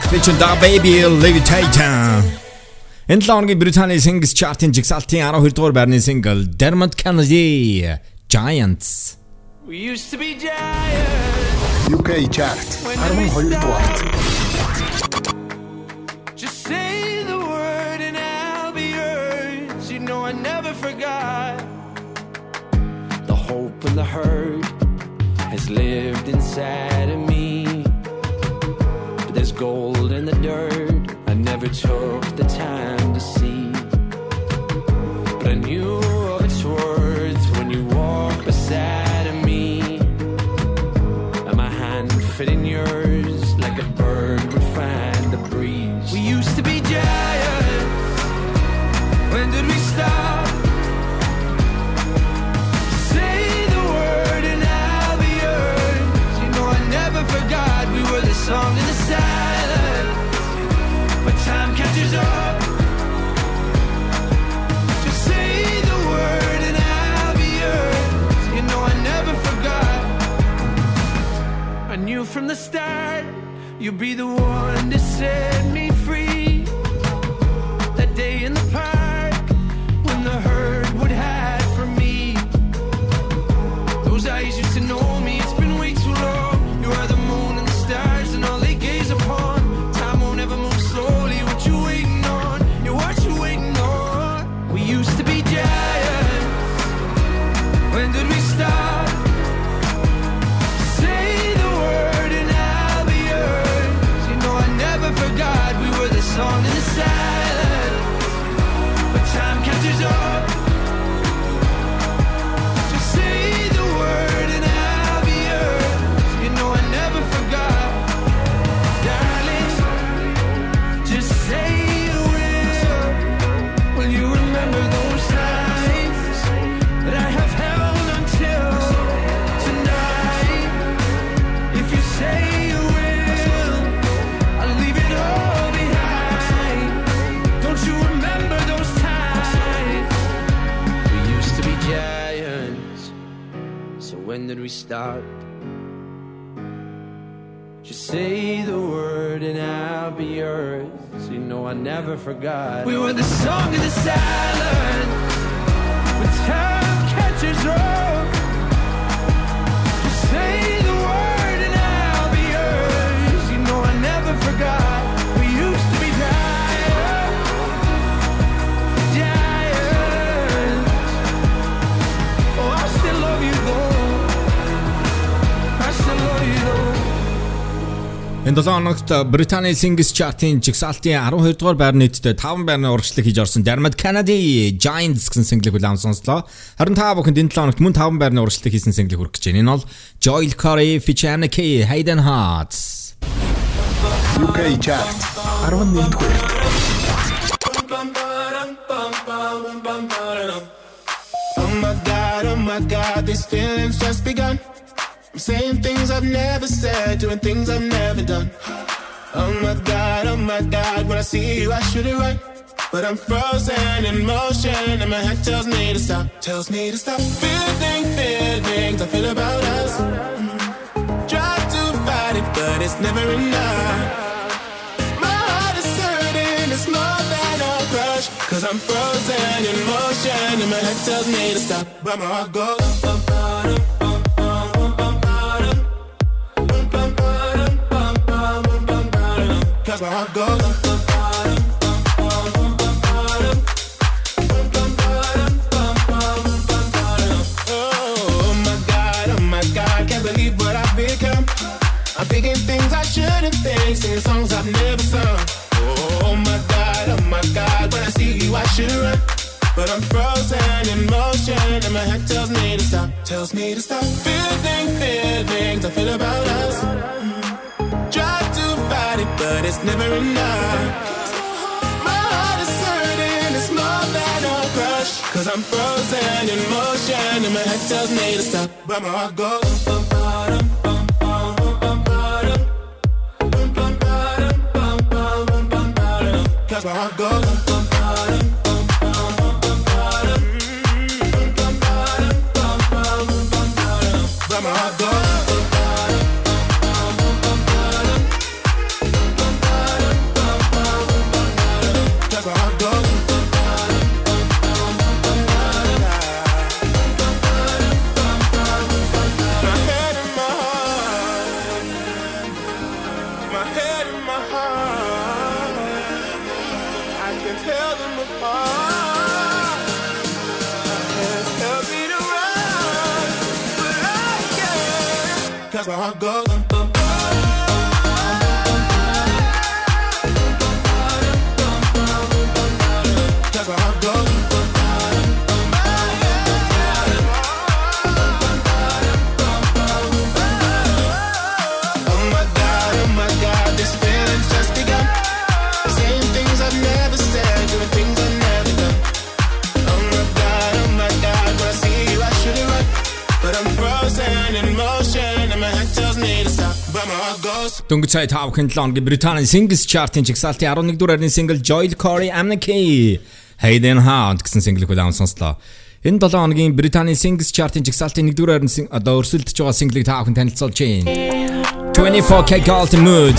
featuring DaBaby Levitator. Энэ 7 оны Британий Singles Chart-ын жигсаалтын 12 дугаар байрны single Dermot Kennedy Giants. We used to be giants. UK Chart 12 дугаар. Just say the word and I'll be yours. You know I never forgot. The hope and the hurt has lived inside I never choked. Start You'll be the one to set me When we start? Just say the word and I'll be yours. You know I never forgot. We were the song of the silence. When time catches up. Энэ 7 хоногт Британий Singles Chart-ын жигсаалтын 12 дугаар байрны нийтдээ 5 байрны урагшлаг хийж орсон Dermot Kennedy Giants гэсэн single хүлээн сонслоо. Харин та бүхэнд энэ 7 хоногт мөн 5 байрны урагшлаг хийсэн single хүрэх гэж байна. Энэ бол Joel Corey featuring Key Hayden Hearts. UK chart 11 дугаар. Oh my god, oh my god, these feelings just begun. Saying things I've never said, doing things I've never done. Oh my god, oh my god, when I see you, I should it right. But I'm frozen in motion, and my head tells me to stop, tells me to stop. Feeling feelings I feel about us. Try to fight it, but it's never enough. My heart is hurting, it's more than a crush. Cause I'm frozen in motion, and my head tells me to stop. But my heart goes. Believe what I've become. I'm thinking things I shouldn't think, singing songs I've never sung. Oh my god, oh my god, when I see you I should run. But I'm frozen in motion, and my head tells me to stop, tells me to stop. Feeling feelings I feel about us. But it's never enough. My heart is hurting, it's more than a crush. Cause I'm frozen in motion and my head tells me to stop. But my heart goes. bum, ba-dum, bum, bum, bum, bum, ba-dum. Bum, bum, ba-dum, bum, bum, bum, bum, ba-dum. Cause my heart goes. bum, can't. Cause goes. Goes. Дөнгөж сая 5 хин 7 оны Британий Singles Chart-ын жигсаалтын 11 дугаар байрны single Joel Corey Amnesty Hayden Hound гэсэн single-ийг удаан сонслоо. Энэ 7 хоногийн Британий Singles Chart-ын жигсаалтын 1 дугаар байрны sing- одоо өрсөлдөж байгаа single-ийг та бүхэн танилцуулж байна. 24K Golden Mood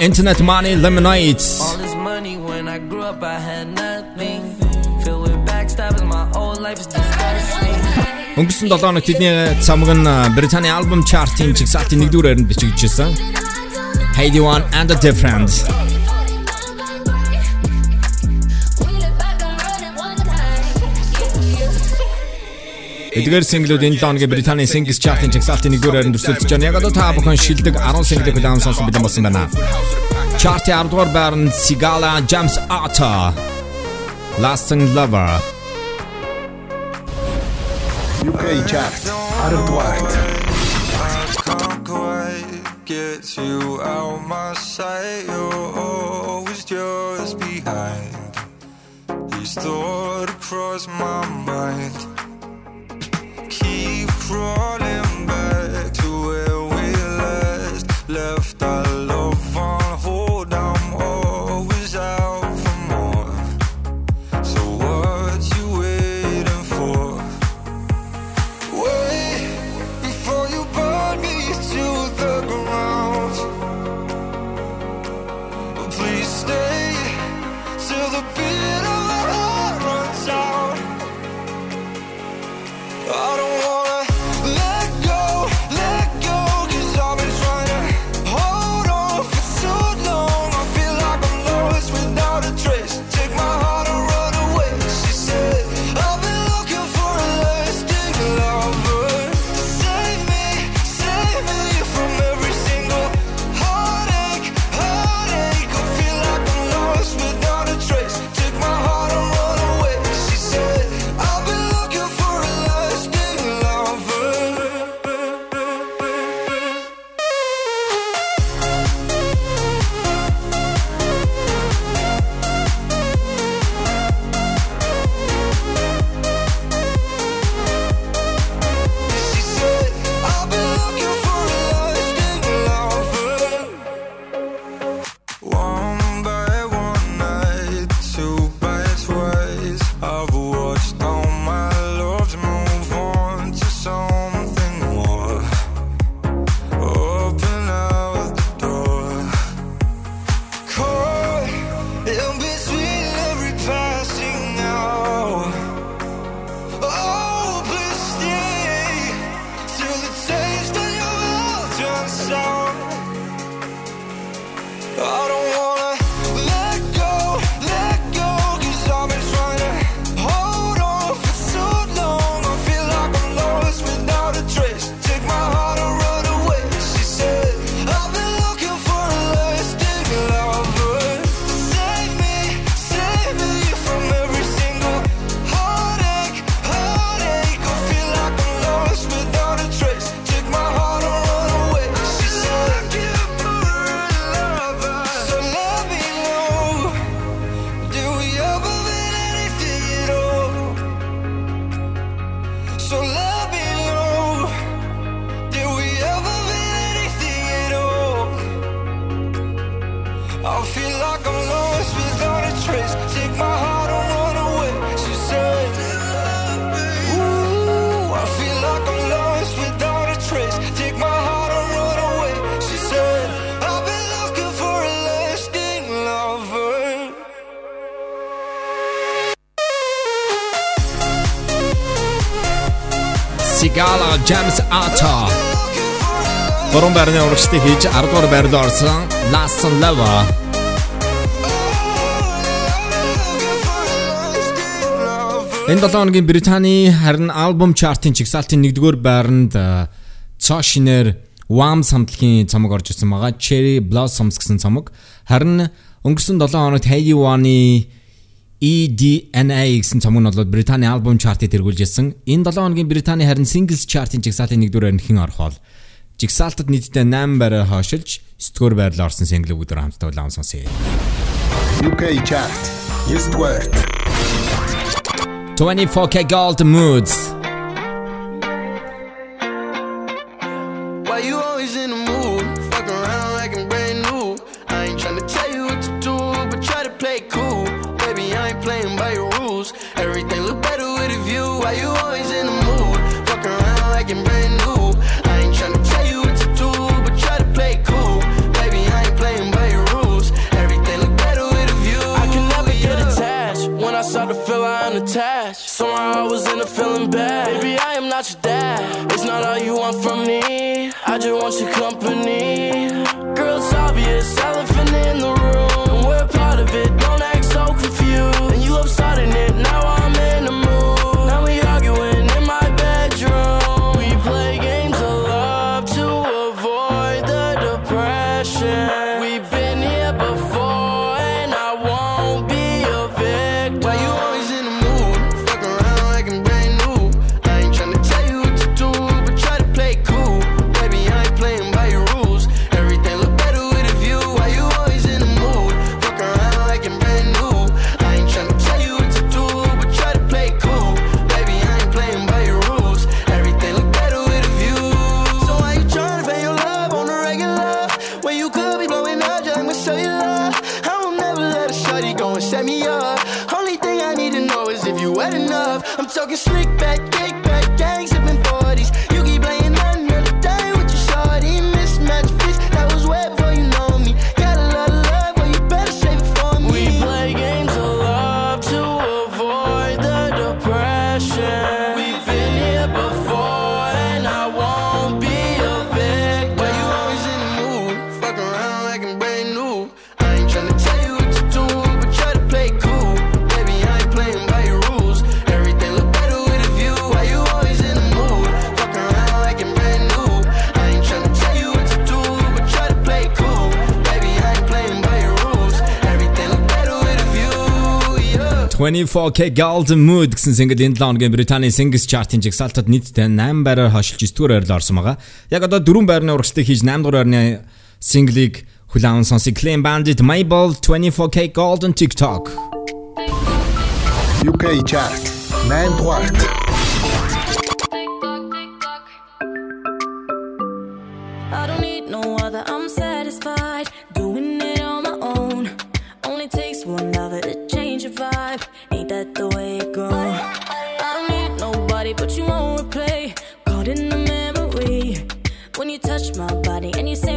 Internet Money Lemonades All this money when I grew up, I had Өнгөрсөн 7 хоног тэдний цамаг нь Британий альбом чартын жигсаалтын 1 дугаар байранд бичигдчихсэн. Heidi One and the Difference. Эдгээр синглүүд энэ 7 хоногийн Британий Singles Chart-ын жигсаалтын 1 дугаар байранд өрсөлдөж байна. Яг одоо та бүхэн шилдэг 10 single-ийг удаан сонсон бэлэн болсон байна. Chart-ийн 10 дугаар байранд Sigala James Arthur Lasting Lover UK chart. Hardwired. Gets you out my sight, you're always just behind. These thoughts cross my mind. Keep crawling. James Arthur. Гурван байрны урагштай хийж 10 дугаар байрлал орсон Last Lover. Энэ 7 хоногийн Британий харин альбом чартын чигсалтын 1-р байранд э, Цошинер Wham самтлагийн цомог орж ирсэн байгаа. Cherry Blossoms гэсэн цомог. Харин өнгөрсөн 7 хоногт Hayley One-ийн EDNA гэсэн цомог нь бол Британий альбом чартыг тэргүүлжсэн. Энэ 7 хоногийн Британий харин Singles Chart-ын жигсаалтын 1-р өрнөхийн орхол. Жигсаалтад нийтдээ 8 байраар хойшилж 9-р байрлал орсон single бүгдээр хамтдаа улаан сонсъё. UK Chart. Yes word. 24K Gold Moods I'm. Baby, I am not your dad. It's not all you want from me. I just want your company. enough. I'm talking slick back, cake 24K Golden Mood гэсэн single энэ 7 өдрийн Британий Singles Chart-ын жигсаалтад нийтдээ 8 байраар хашилж 9 дугаар байрлал орсон байгаа. Яг одоо 4 байрны урагшлагыг хийж 8 дугаар байрны single-ийг хүлээн сонсох Clean Bandit My Ball 24K Golden TikTok. UK Chart 8 дугаарт you touch my body and you say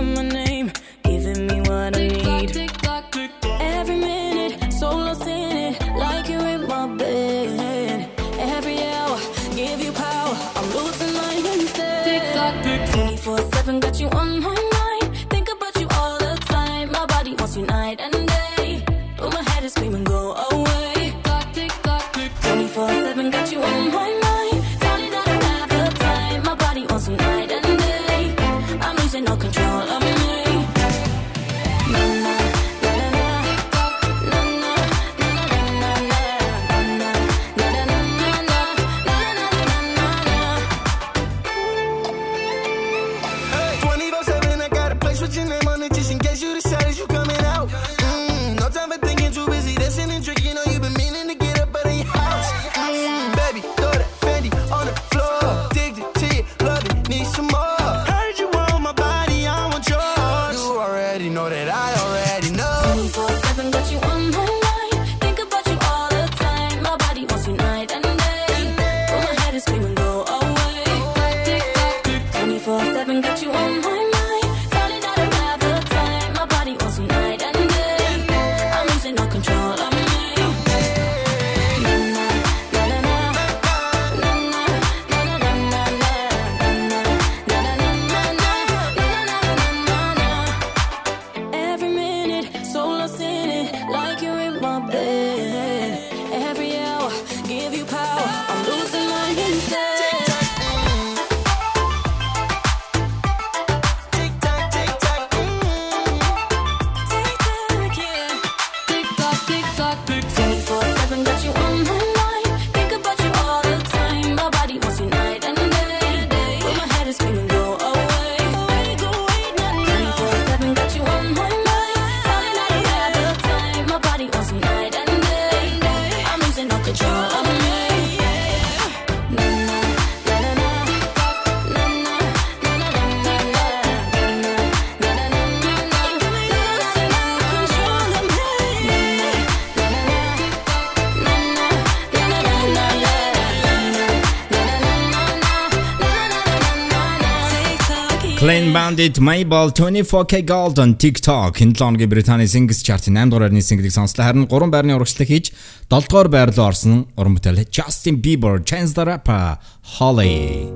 Plain Bandit, Mabel, 24K Golden, TikTok, энэ 7 хоногийн Британий Singles Chart-ийн 8 дугаар байрны single-ийг сонслоо. Харин 3 байрны урагшлаг хийж 7 дугаар байр руу орсон уран бүтээл Justin Bieber, Chance the Rapper, Holly.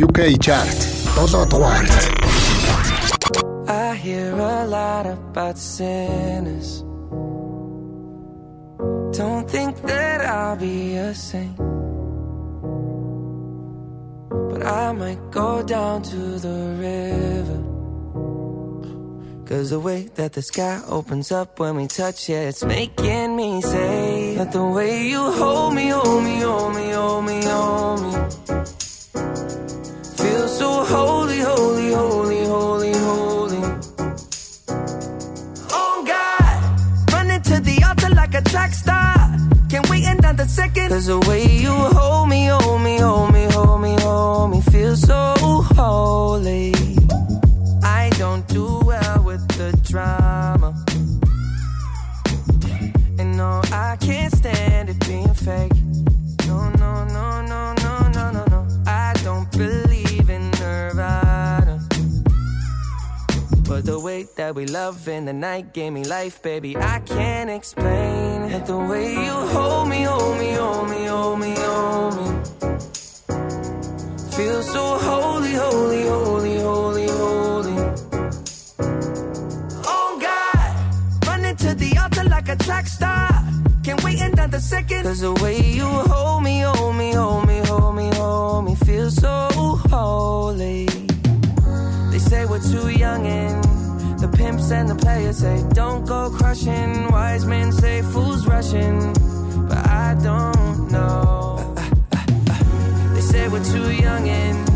UK Chart 7 дугаар. I hear a lot about sinners. Don't think that I'll be a saint. But I might go down to the river. Cause the way that the sky opens up when we touch it, it's making me say that the way you hold me, hold me, hold me, hold me, hold me. Feel so holy, holy, holy, holy, holy. Oh God, running to the altar like a track star. Can't wait another second. Cause the way you hold me, hold me, hold me, hold me, hold me, feel so holy. I don't do well with the drama. And no, I can't stand it being fake. No, no, no, no, no, But the way that we love in the night gave me life, baby. I can't explain it. The way you hold me, hold me, hold me, hold me, hold me. Feel so holy, holy, holy, holy, holy. Oh God, running to the altar like a track star. Can't wait another second. Cause the way you hold me, hold me, hold me, hold me, hold me, feel so holy. They say we're too young and the pimps and the players say don't go crushing. Wise men say fools rushing, but I don't know. They say we're too young and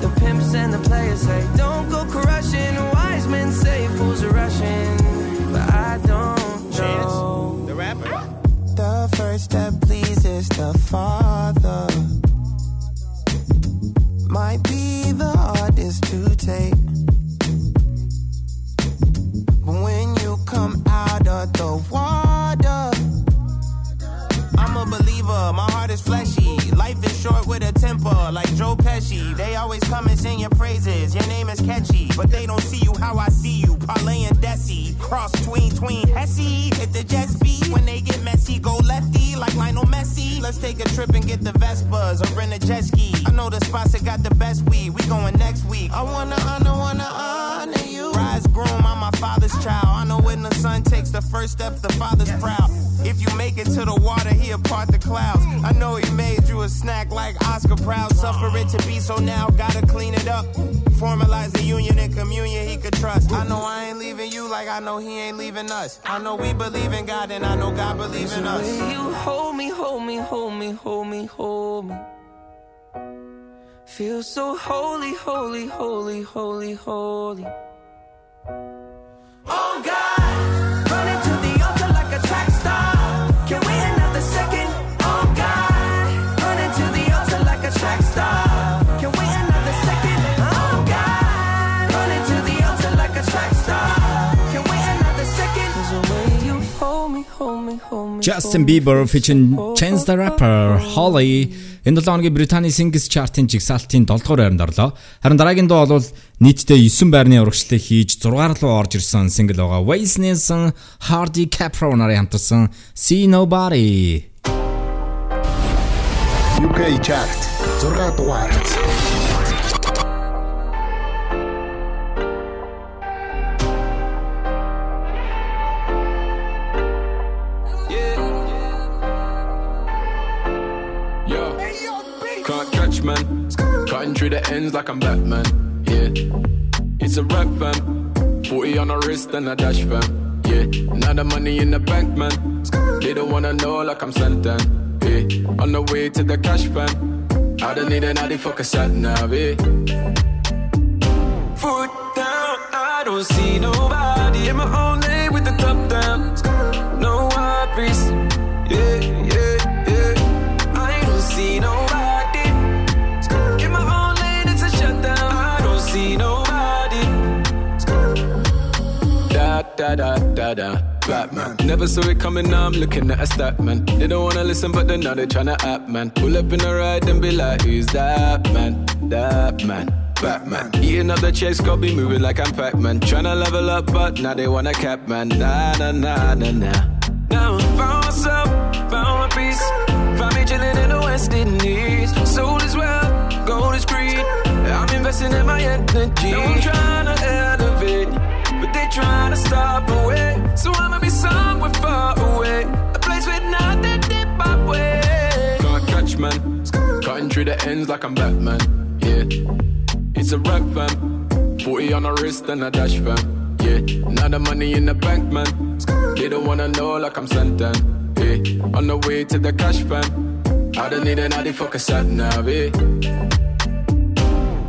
the pimps and the players say don't go crushing. Wise men say fools are rushing, but I don't know. The rapper. The first step pleases the Father. Might be the out of the water, I'm a believer, my heart is fleshy. Life is short with a temper, like Joe Pesci. They always come and sing your praises. Your name is catchy, but they don't see you how I see you. Parlay and Desi, cross tween tween Hesse. Hit the jet speed when they get messy, go lefty like Lionel Messi. Let's take a trip and get the Vespas or rent a jet ski. I know the spots that got the best weed. We going next week. I wanna honor father's child. I know when the son takes the first step, the father's proud. If you make it to the water, he'll part the clouds. I know he made you a snack like Oscar Proud. Suffer it to be so now, gotta clean it up. Formalize the union and communion he could trust. I know I ain't leaving you like I know he ain't leaving us. I know we believe in God and I know God believes in us. you hold me, hold me, hold me, hold me, hold me. Feel so holy, holy, holy, holy, holy. Justin Bieber featuring Chance the Rapper, Holly энэ 7 хоногийн Британий Singles Chart-ын жигсаалтын 7 дугаар байранд орлоо. Харин дараагийн дуу бол нийтдээ 9 байрны урагшлыг хийж 6 руу орж ирсэн single байгаа. Waze Nelson, Hardy Capro нарын хамтарсан See Nobody. UK Chart 6 дугаар. Cutting through the ends like I'm Batman. Yeah. It's a rap fam. 40 on the wrist and a dash fam. Yeah. Now the money in the bank, man. They don't wanna know like I'm Santan. Yeah. On the way to the cash fam. I don't need an addy fuck a sat. Yeah. Foot down, I don't see nobody in my own lane with the top down. No worries. Yeah, yeah, yeah. I don't see nobody. Da da da da. Batman. Never saw it coming, now I'm looking at a stat man. They don't wanna listen, but they know they tryna act man. Pull up in a ride and be like, who's that man? That man. Batman. Eating up the chase, got me moving like I'm Pac-Man. Tryna level up, but now they wanna cap man. Nah, nah, nah, nah, nah. Now I found myself, found my peace. Found me chilling in the West Indies. Soul is well, gold is greed. I'm investing in my energy. No, I'm trying to elevate, trying to stop away. So I'ma be somewhere far away, a place with nothing deep my way. Can't catch man, cutting through the ends like I'm Batman. Yeah, it's a rap fam. 40 on the wrist and a dash fam. Yeah, now the money in the bank man. They don't wanna know like I'm Santan. Yeah, on the way to the cash fam. I don't need another fucker sat nav. Yeah.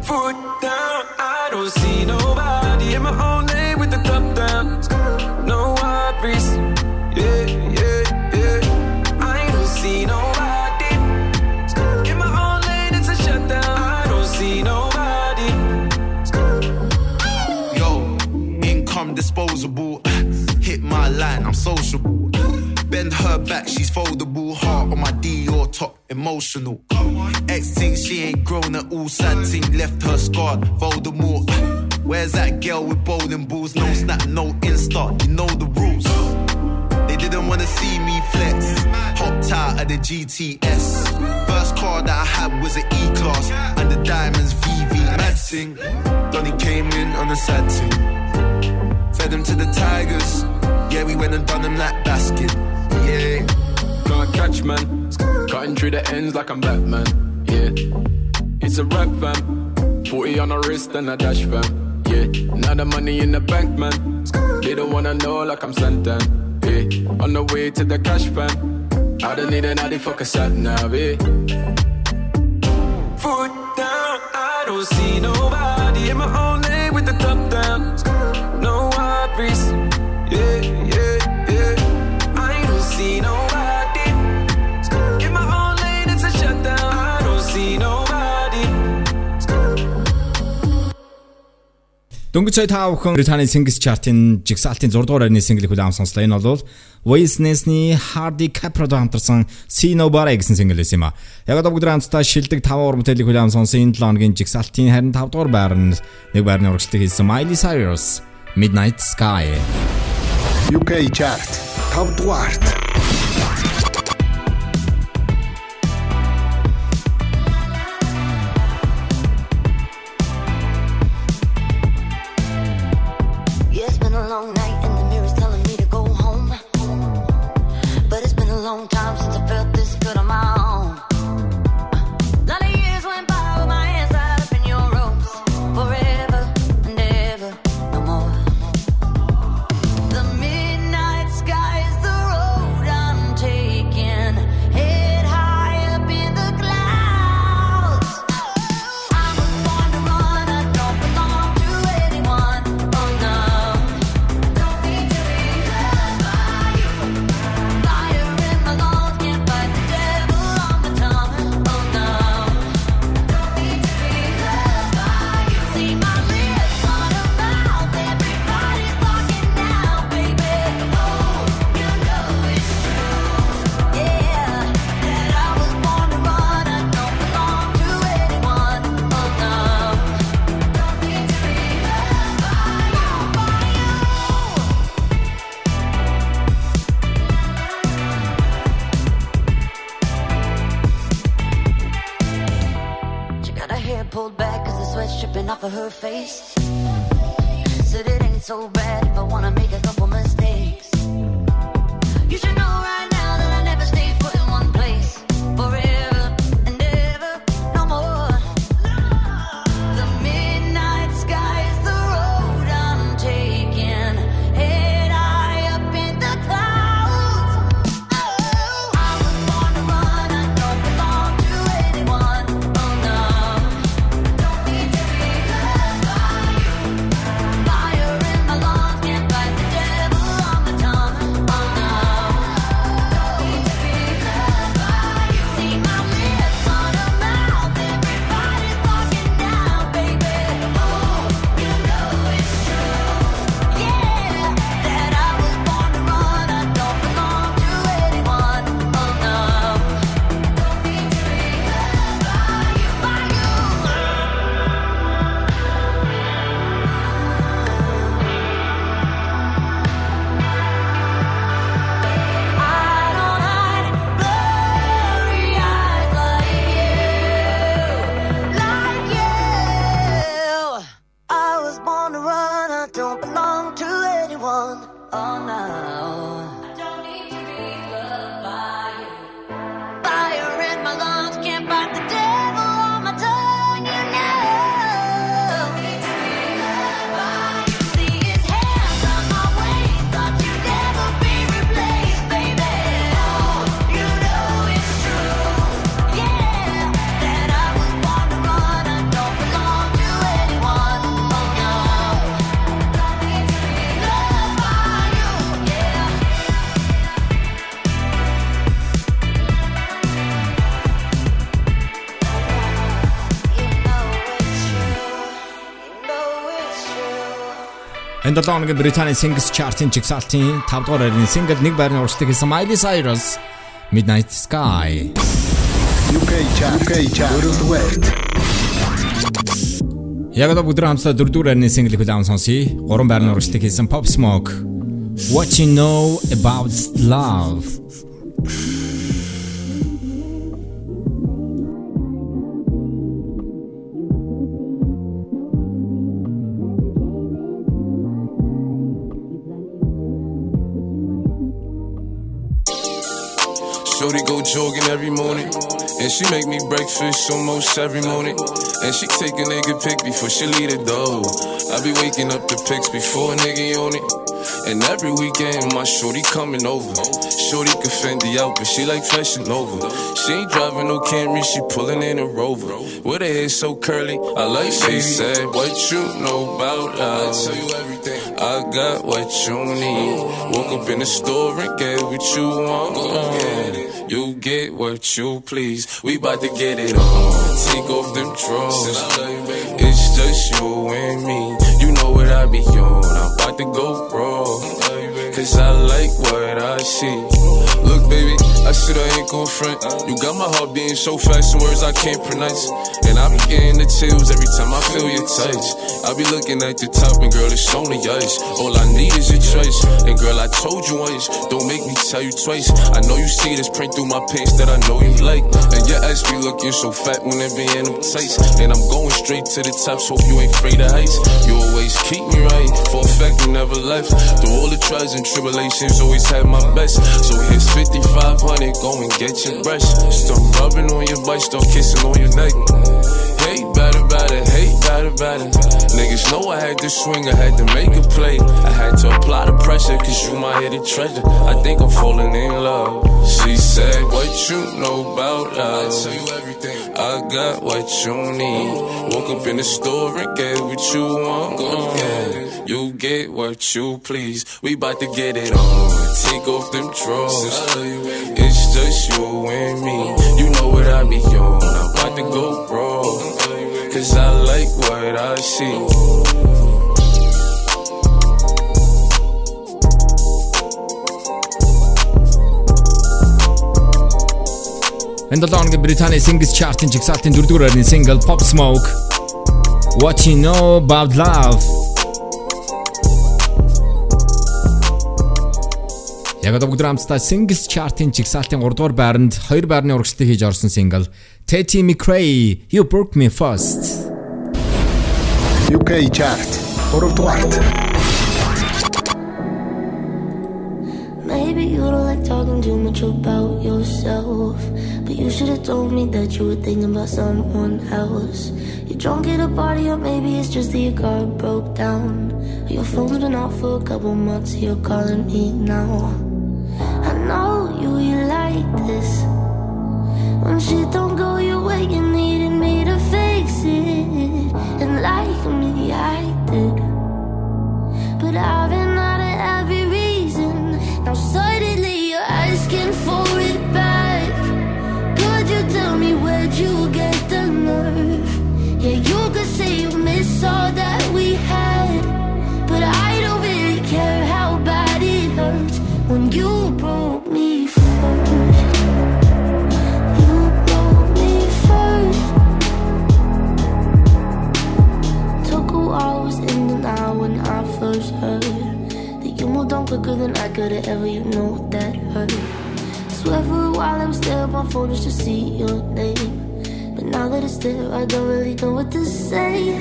Foot down, I don't see nobody in my own top down. No worries, yeah, yeah, yeah. I don't see nobody in my own lane. It's a shutdown. I don't see nobody. Yo, income disposable. Hit my line, I'm sociable. Bend her back, she's foldable. Heart on my D or top, emotional. Ex thing, she ain't grown at all. Sad thing, left her scarred. Voldemort. Where's that girl with bowling balls? No snap, no insta. You know the rules. They didn't wanna see me flex. Hopped out of the GTS. First car that I had was an E class, and the diamonds VV. Mad thing. Donny came in on a sad thing. Fed them to the tigers. Yeah, we went and done them like basket. Yeah. Can't catch man, cutting through the ends like I'm Batman. Yeah, it's a rap fam. 40 on the wrist and a dash fam. Yeah, now the money in the bank man. They don't wanna know like I'm Santan. Yeah, on the way to the cash fam. I don't need another fucker sat nav. Yeah. Foot down, I don't see nobody in my own lane with the top down. No worries, yeah. Дөнгөж сая та бүхэн Британий Singles Chart-ын жигсаалтын 6 дугаар байрны single хүлээм сонслоо. Энэ бол Waze Ness-ний Hardy Capra-д хамтарсан See Nobody гэсэн single байсан юм а. Яг одоо бүгд хамтдаа шилдэг 5 уран бүтээлийг хүлээм сонсон энэ 7 хоногийн жигсаалтын харин 5 дугаар байранд нэг байрны урагшлыг хийсэн Miley Cyrus Midnight Sky. UK Chart 5 дугаарт her face. Said it ain't so bad 2007 оны Британий Singles Chart-ын жигсаалтын 5 дугаар байрны single нэг байрны урагшлагыг хийсэн Miley Cyrus Midnight Sky. UK Chart, UK Chart. Яг л бүгд хамтдаа 4 дугаар байрны single хүлээм сонсъё. 3 байрны урагшлагыг хийсэн Pop Smoke What you know about love she make me breakfast almost every morning. And she take a nigga pic before she leave the door. I be waking up the pics before a nigga on it. And every weekend my shorty coming over. Shorty can Fendi out, but she like fashion over. She ain't driving no Camry, she pulling in a Rover. With her hair so curly, I like she said, What you know about us? I tell you everything. I got what you need. Woke up in the store and get what you want. Uh, you get what you please. We bout to get it on. Take off them drawers. It's just you and me. You know what I be on. I'm about to go raw. Cause I like what I see. Look, baby, I said I ain't gon' front. You got my heart beating so fast, some words I can't pronounce. And I be getting the chills every time I feel your touch. I be looking at the top, and girl, it's only ice. All I need is your choice. And girl, I told you once, don't make me tell you twice. I know you see this print through my pants that I know you like. Looking so fat when it be in them tights. And I'm going straight to the top, so hope you ain't afraid of heights. You always keep me right, for a fact you never left. Through all the trials and tribulations, always had my best. So here's 5500, go and get your brush. Start rubbing on your butt, start kissing on your neck. Hate better, better, hate better, better. Niggas know I had to swing, I had to make a play. I had to apply the pressure, cause you my hidden treasure. I think I'm falling in love. She said, What you know about us? I got what you need. Woke up in the store and get what you want. Uh, you get what you please. We bout to get it on. Take off them drawers. It's just you and me. You know what I be on. I'm about to go raw. Cause I like what I see. Энэ 7 хоногийн Британий Singles Chart-ын жигсаалтын 4 дугаар байрны single Pop Smoke What you know about love. Яг одоо бүгд хамтдаа Singles Chart-ын жигсаалтын 3 дугаар байранд 2 байрны урагшлалтыг хийж орсон single Teddy McRae You Broke Me First. UK chart. 3 дугаарт. Maybe you don't like talking too much about yourself. But you should have told me that you were thinking about someone else. You're drunk at a party, or maybe it's just that your car broke down. Your phone's been off for a couple months, you're calling me now. I know you, you like this. When shit don't go your way, you needed me to fix it. And like me, I did. But I've been out of every reason. Now suddenly you're asking for quicker than I could have ever, you know that hurt. Swear for a while I was there, on my phone just to see your name. But now that it's there, I don't really know what to say.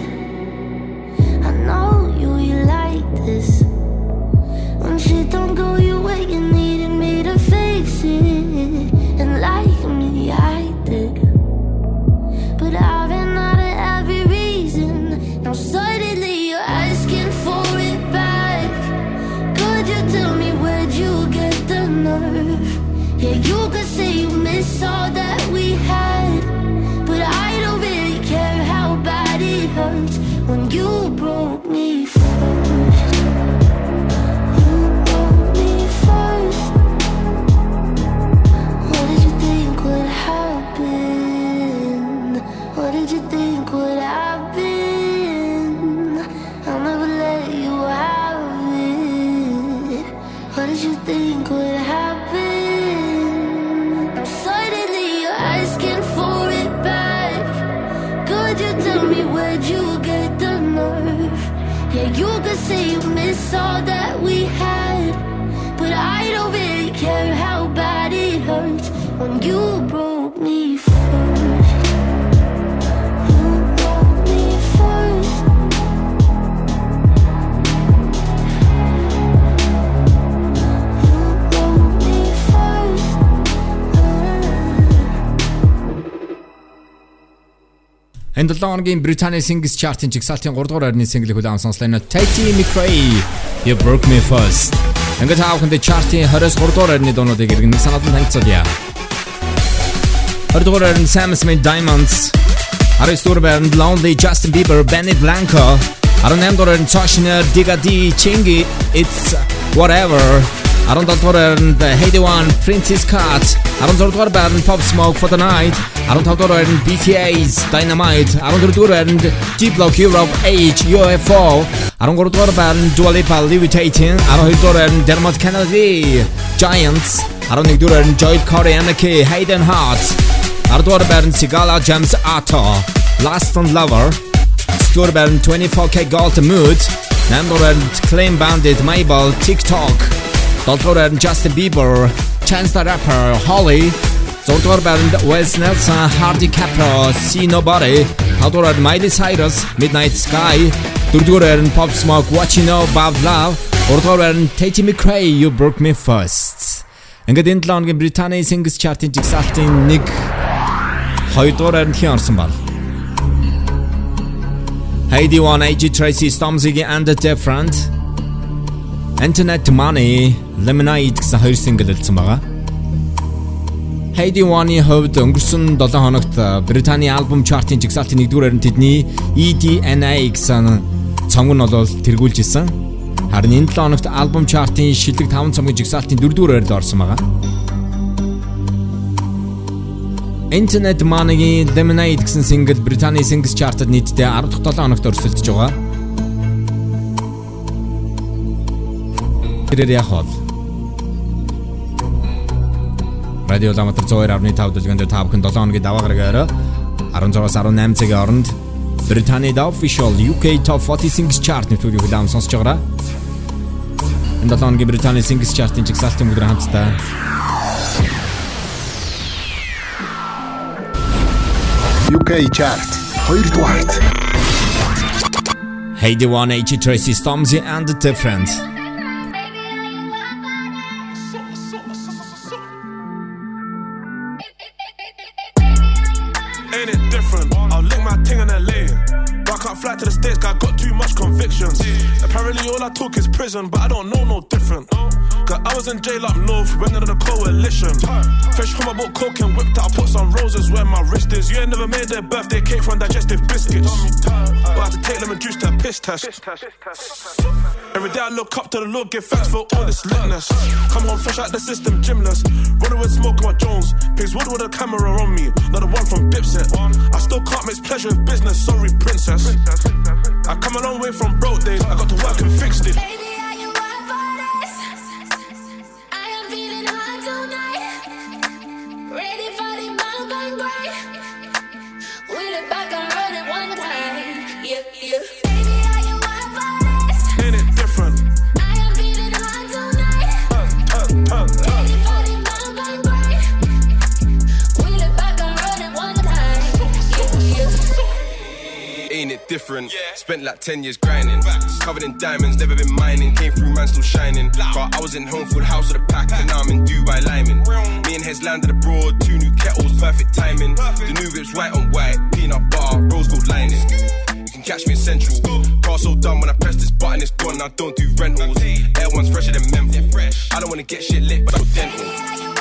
I know you, you like this. When shit don't go your way, you needed me to fix it. And like me, I nerve. Yeah, you could say you miss all Yeah, you could say you miss all that we had, but I don't really care how bad it hurts when you Энэ 7 хоногийн Британий Singles Chart-ын жигсаалтын 3 дугаар байрны single хүлээн сонслоо нь Tati McRae You Broke Me First. Ингээд таавханд chart-ийн 23 дугаар байрны дуунуудыг иргэн санаад танилцуулъя. 20 дугаар байранд Sam Smith Diamonds 19 дугаар байранд Lonely Justin Bieber Benny Blanco 18 дугаар байранд Toshner Diga D Chingy It's Whatever Arondhaldwaren The Headie One, Princess Cut, Arondhaldwaren Pop Smoke for the Night, Arondhaldwaren BTS Dynamite, Arondhaldwaren D-Block Europe H UFO, Arondhaldwaren Dua Lipa Levitating, Arondhaldwaren Dermot Kennedy, Giants, Arondhaldwaren Joel Corry Anarchy, Hayden Hart, Arondhaldwaren Sigala James Arthur, Last and Lover, Sturban 24kGoldn Mood, Namdoran Clean Bandit Mabel Tick Tock. Don't Order, Justin Bieber, Chance the Rapper, Holy, Don't Order, Wes Nelson, Hardy Caprio, See Nobody, Don't Order, Miley Cyrus, Midnight Sky, Durdurer, Pop Smoke, What You Know About Love, Ordorer, Tate McRae, You Broke Me First. Ингээд энэ 7 өдрийн Британий Singles Chart-ын жигсаалтын 1 2 дугаар харинд хэн орсон? Headie One, AJ Tracey, Stormzy and The Different. Internet Money Lemonade гэсэн хоёр single үлдсэн байгаа. Heidi One-ийн хувьд өнгөрсөн 7 хоногт Британий альбом чартын жигсаалтын 1-р байранд тэдний EDNA гэсэн цомог нь бол тэргүүлж исэн. Харин энэ 7 хоногт альбом чартын шилдэг 5 цомгийн жигсаалтын 4-р байранд орсон байгаа. Internet Money-гийн Lemonade гэсэн single Британий Singles Chart-д нийтдээ 10 дахь 7 хоногт өрсөлдөж байгаа. Тэрээр яг хол. Радио Ламатар 102.5 дэлгэнд та бүхэн 7 хоногийн даваа гараг орой 16-аас 18 цагийн хооронд Британий The Official UK Top 40 Singles Chart нэвтрүүлгийг хүлээн сонсож байгаа. Энэ 7 хоногийн Британий Singles Chart-ын жигсаалтын бүгд хамтдаа UK Chart 2 дугаарт Heidi One H Tracy Stormzy and the Different. Apparently, all I talk is prison, but I don't know no different. Cause I was in jail up north, went under the coalition. Fresh from my boat, coke and whipped out, I put some roses where my wrist is. You ain't never made their birthday cake from digestive biscuits. But I had to take lemon juice to a piss test. Every day I look up to the Lord, give thanks for all this litness. Come home fresh out the system, gymless. Running with smoke on my Jones. Pigs wood with a camera on me, not the one from Dipset. I still can't mix pleasure with business, sorry, princess. I come a long way from broke days, I got to work and it. Baby, are you up for this? I am feeling hot tonight. Ready for the mountain break. Wheel it back one time. Yeah, yeah. Ain't it different? Yeah. Spent like 10 years grinding. Covered in diamonds, never been mining. Came through, man, still shining. Got, I was in home, full house with a pack, and now I'm in Dubai Lyman. Me and Hez landed abroad, two new kettles, perfect timing. The new whip's white on white, peanut butter, rose gold lining. You can catch me in Central. Car so done when I press this button, it's gone. I don't do rentals. Air one's fresher than menthol. I don't wanna get shit lit, but I'm dental.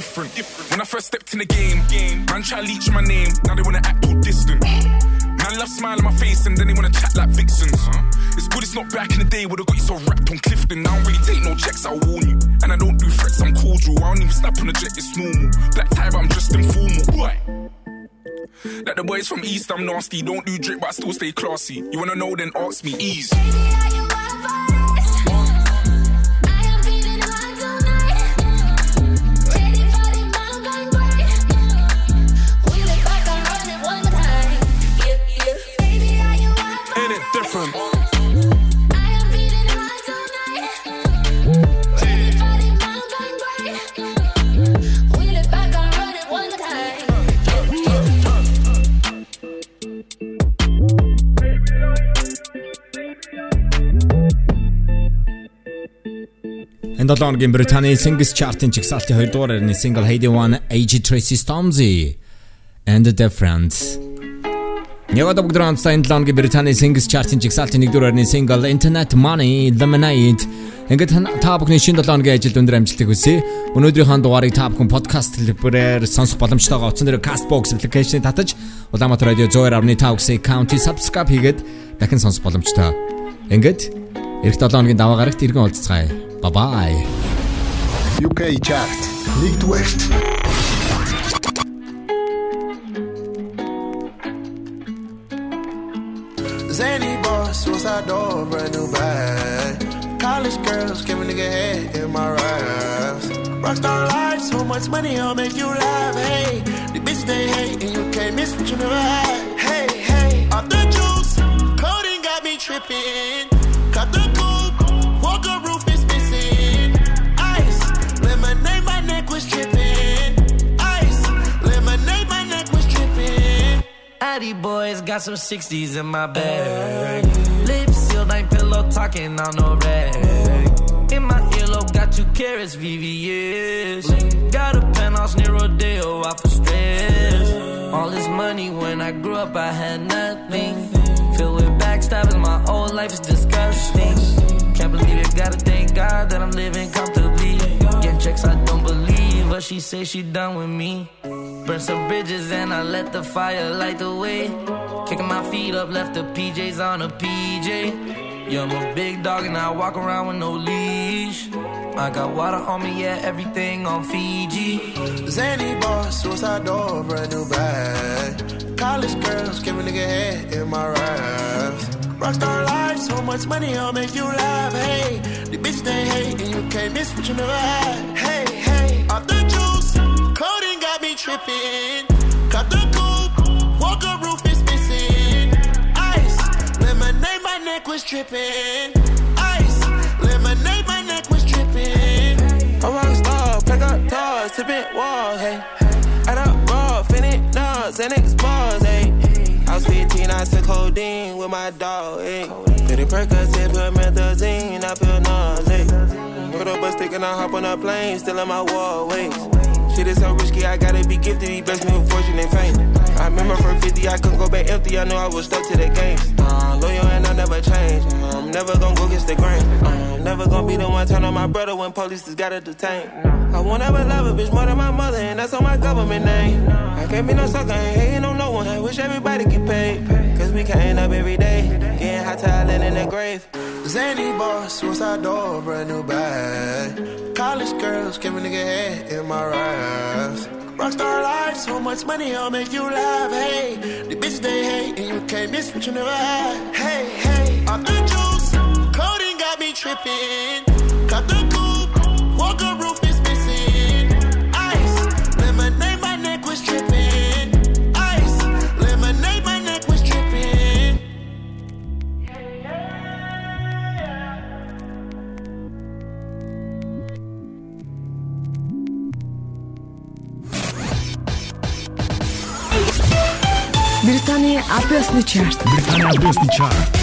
Different? When I first stepped in the game, man try leech my name, now they wanna act all distant. Man love smile on my face and then they wanna chat like vixens. It's good it's not back in the day where they got you so wrapped on Clifton. I don't really take no checks, I'll warn you. And I don't do threats, I'm cordial. I don't even snap on the jet, it's normal. Black tie, but I'm just informal. Why? Like the boys from East, I'm nasty. Don't do drip, but I still stay classy. You wanna know, then ask me. Ease. Ain't Энэ 7 хоногийн Британий Singles Chart-ын чигсалтын 2 дугаар байрны single Heidi One AG Tracy Stormzy and the Difference. Нэгод бүгдрон сайн 7 хоногийн Британий Singles Chart-ын чигсалтын 1 дугаар байрны single Internet Money Lemonade Ингээд та бүхний шинэ 7 хоногийн ажилд өндөр амжилтыг хүсье. Өнөөдрийнхөө дугаарыг та бүхэн подкаст хэлбэрээр сонсох боломжтойгоо утсан дээр Castbox application-ыг татаж Улаанбаатар радио 102.5 County subscribe хийгээд дахин сонсох боломжтой. Ингээд эх 7 хоногийн даваа гарагт иргэн уулзцгаая. Bye bye. UK Chart, Nick West. Zany boss, door, brand new bag. College girls, give a nigga head in my raps. Rockstar life, so much money, I'll make you laugh. Hey, the bitch they hate, and you can't miss what you never had. Hey, hey, off the juice, codeine got me tripping. Addy boys got some 60s in my bag. Lips sealed, ain't pillow talking on no rag. In my earlobe, got two carrots, VVS. Got a penthouse near Rodeo, out for stress. All this money when I grew up, I had nothing. Filled with backstabbing, my whole life is disgusting. Can't believe it, gotta thank God that I'm living comfortably. Getting checks I don't believe, but she say she done with me. Burn some bridges and I let the fire light the way. Kicking my feet up, left the PJs on a PJ. Yeah, I'm a big dog and I walk around with no leash. I got water on me, yeah, everything on Fiji. Zany boss, suicide door, brand new bag. College girls, give a nigga head in my raps. Rockstar life, so much money, I'll make you laugh. Hey, the bitch they hate, and you can't miss what you never had. Hey, hey, off the tripping. Cut the coupe, walker roof is missing. Ice, lemonade, my neck was tripping. Ice, lemonade, my neck was tripping. A rock star, pick up toys, tipping walls, hey. Add up raw, finish nuts, and expose, hey. I was 15, I took codeine with my dog, hey. Pretty Percocet, put methazine, I feel nauseous. Put up a stick and I hop on a plane, still in my wall, wait. Shit is so risky, I gotta be gifted, he blessed me with fortune and fame. I remember from 50, I couldn't go back empty, I knew I was stuck to the game. Uh, loyal and I never change, I'm never gonna go against the grain. Uh, never gonna be the one turn on my brother when police just gotta detain. I won't ever love a bitch more than my mother, and that's on my government name. I can't be no sucker, ain't hating on no one. I wish everybody get paid, cause we can't up every day, getting hot talent in the grave. Zany boss, suicide door, brand new bag. College girls, give a nigga head in my raps. Rockstar life, so much money, I'll make you laugh. Hey, the bitch they hate, and you can't miss what you never had. Hey, hey, off the juice, codeine got me tripping. Cut the coupe, walker Британий албан ёсны чарт. Британий албан ёсны чарт.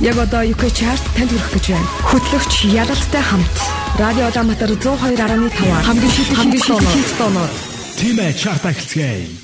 Яг одоо UK чарт танд хүрэх гэж байна. Хөтлөгч Ялалтай хамт Радио Улаанбаатар 102.5 хамгийн шилдэг хамгийн шилдэг тоноор Тимэ чарт ахилцгээе.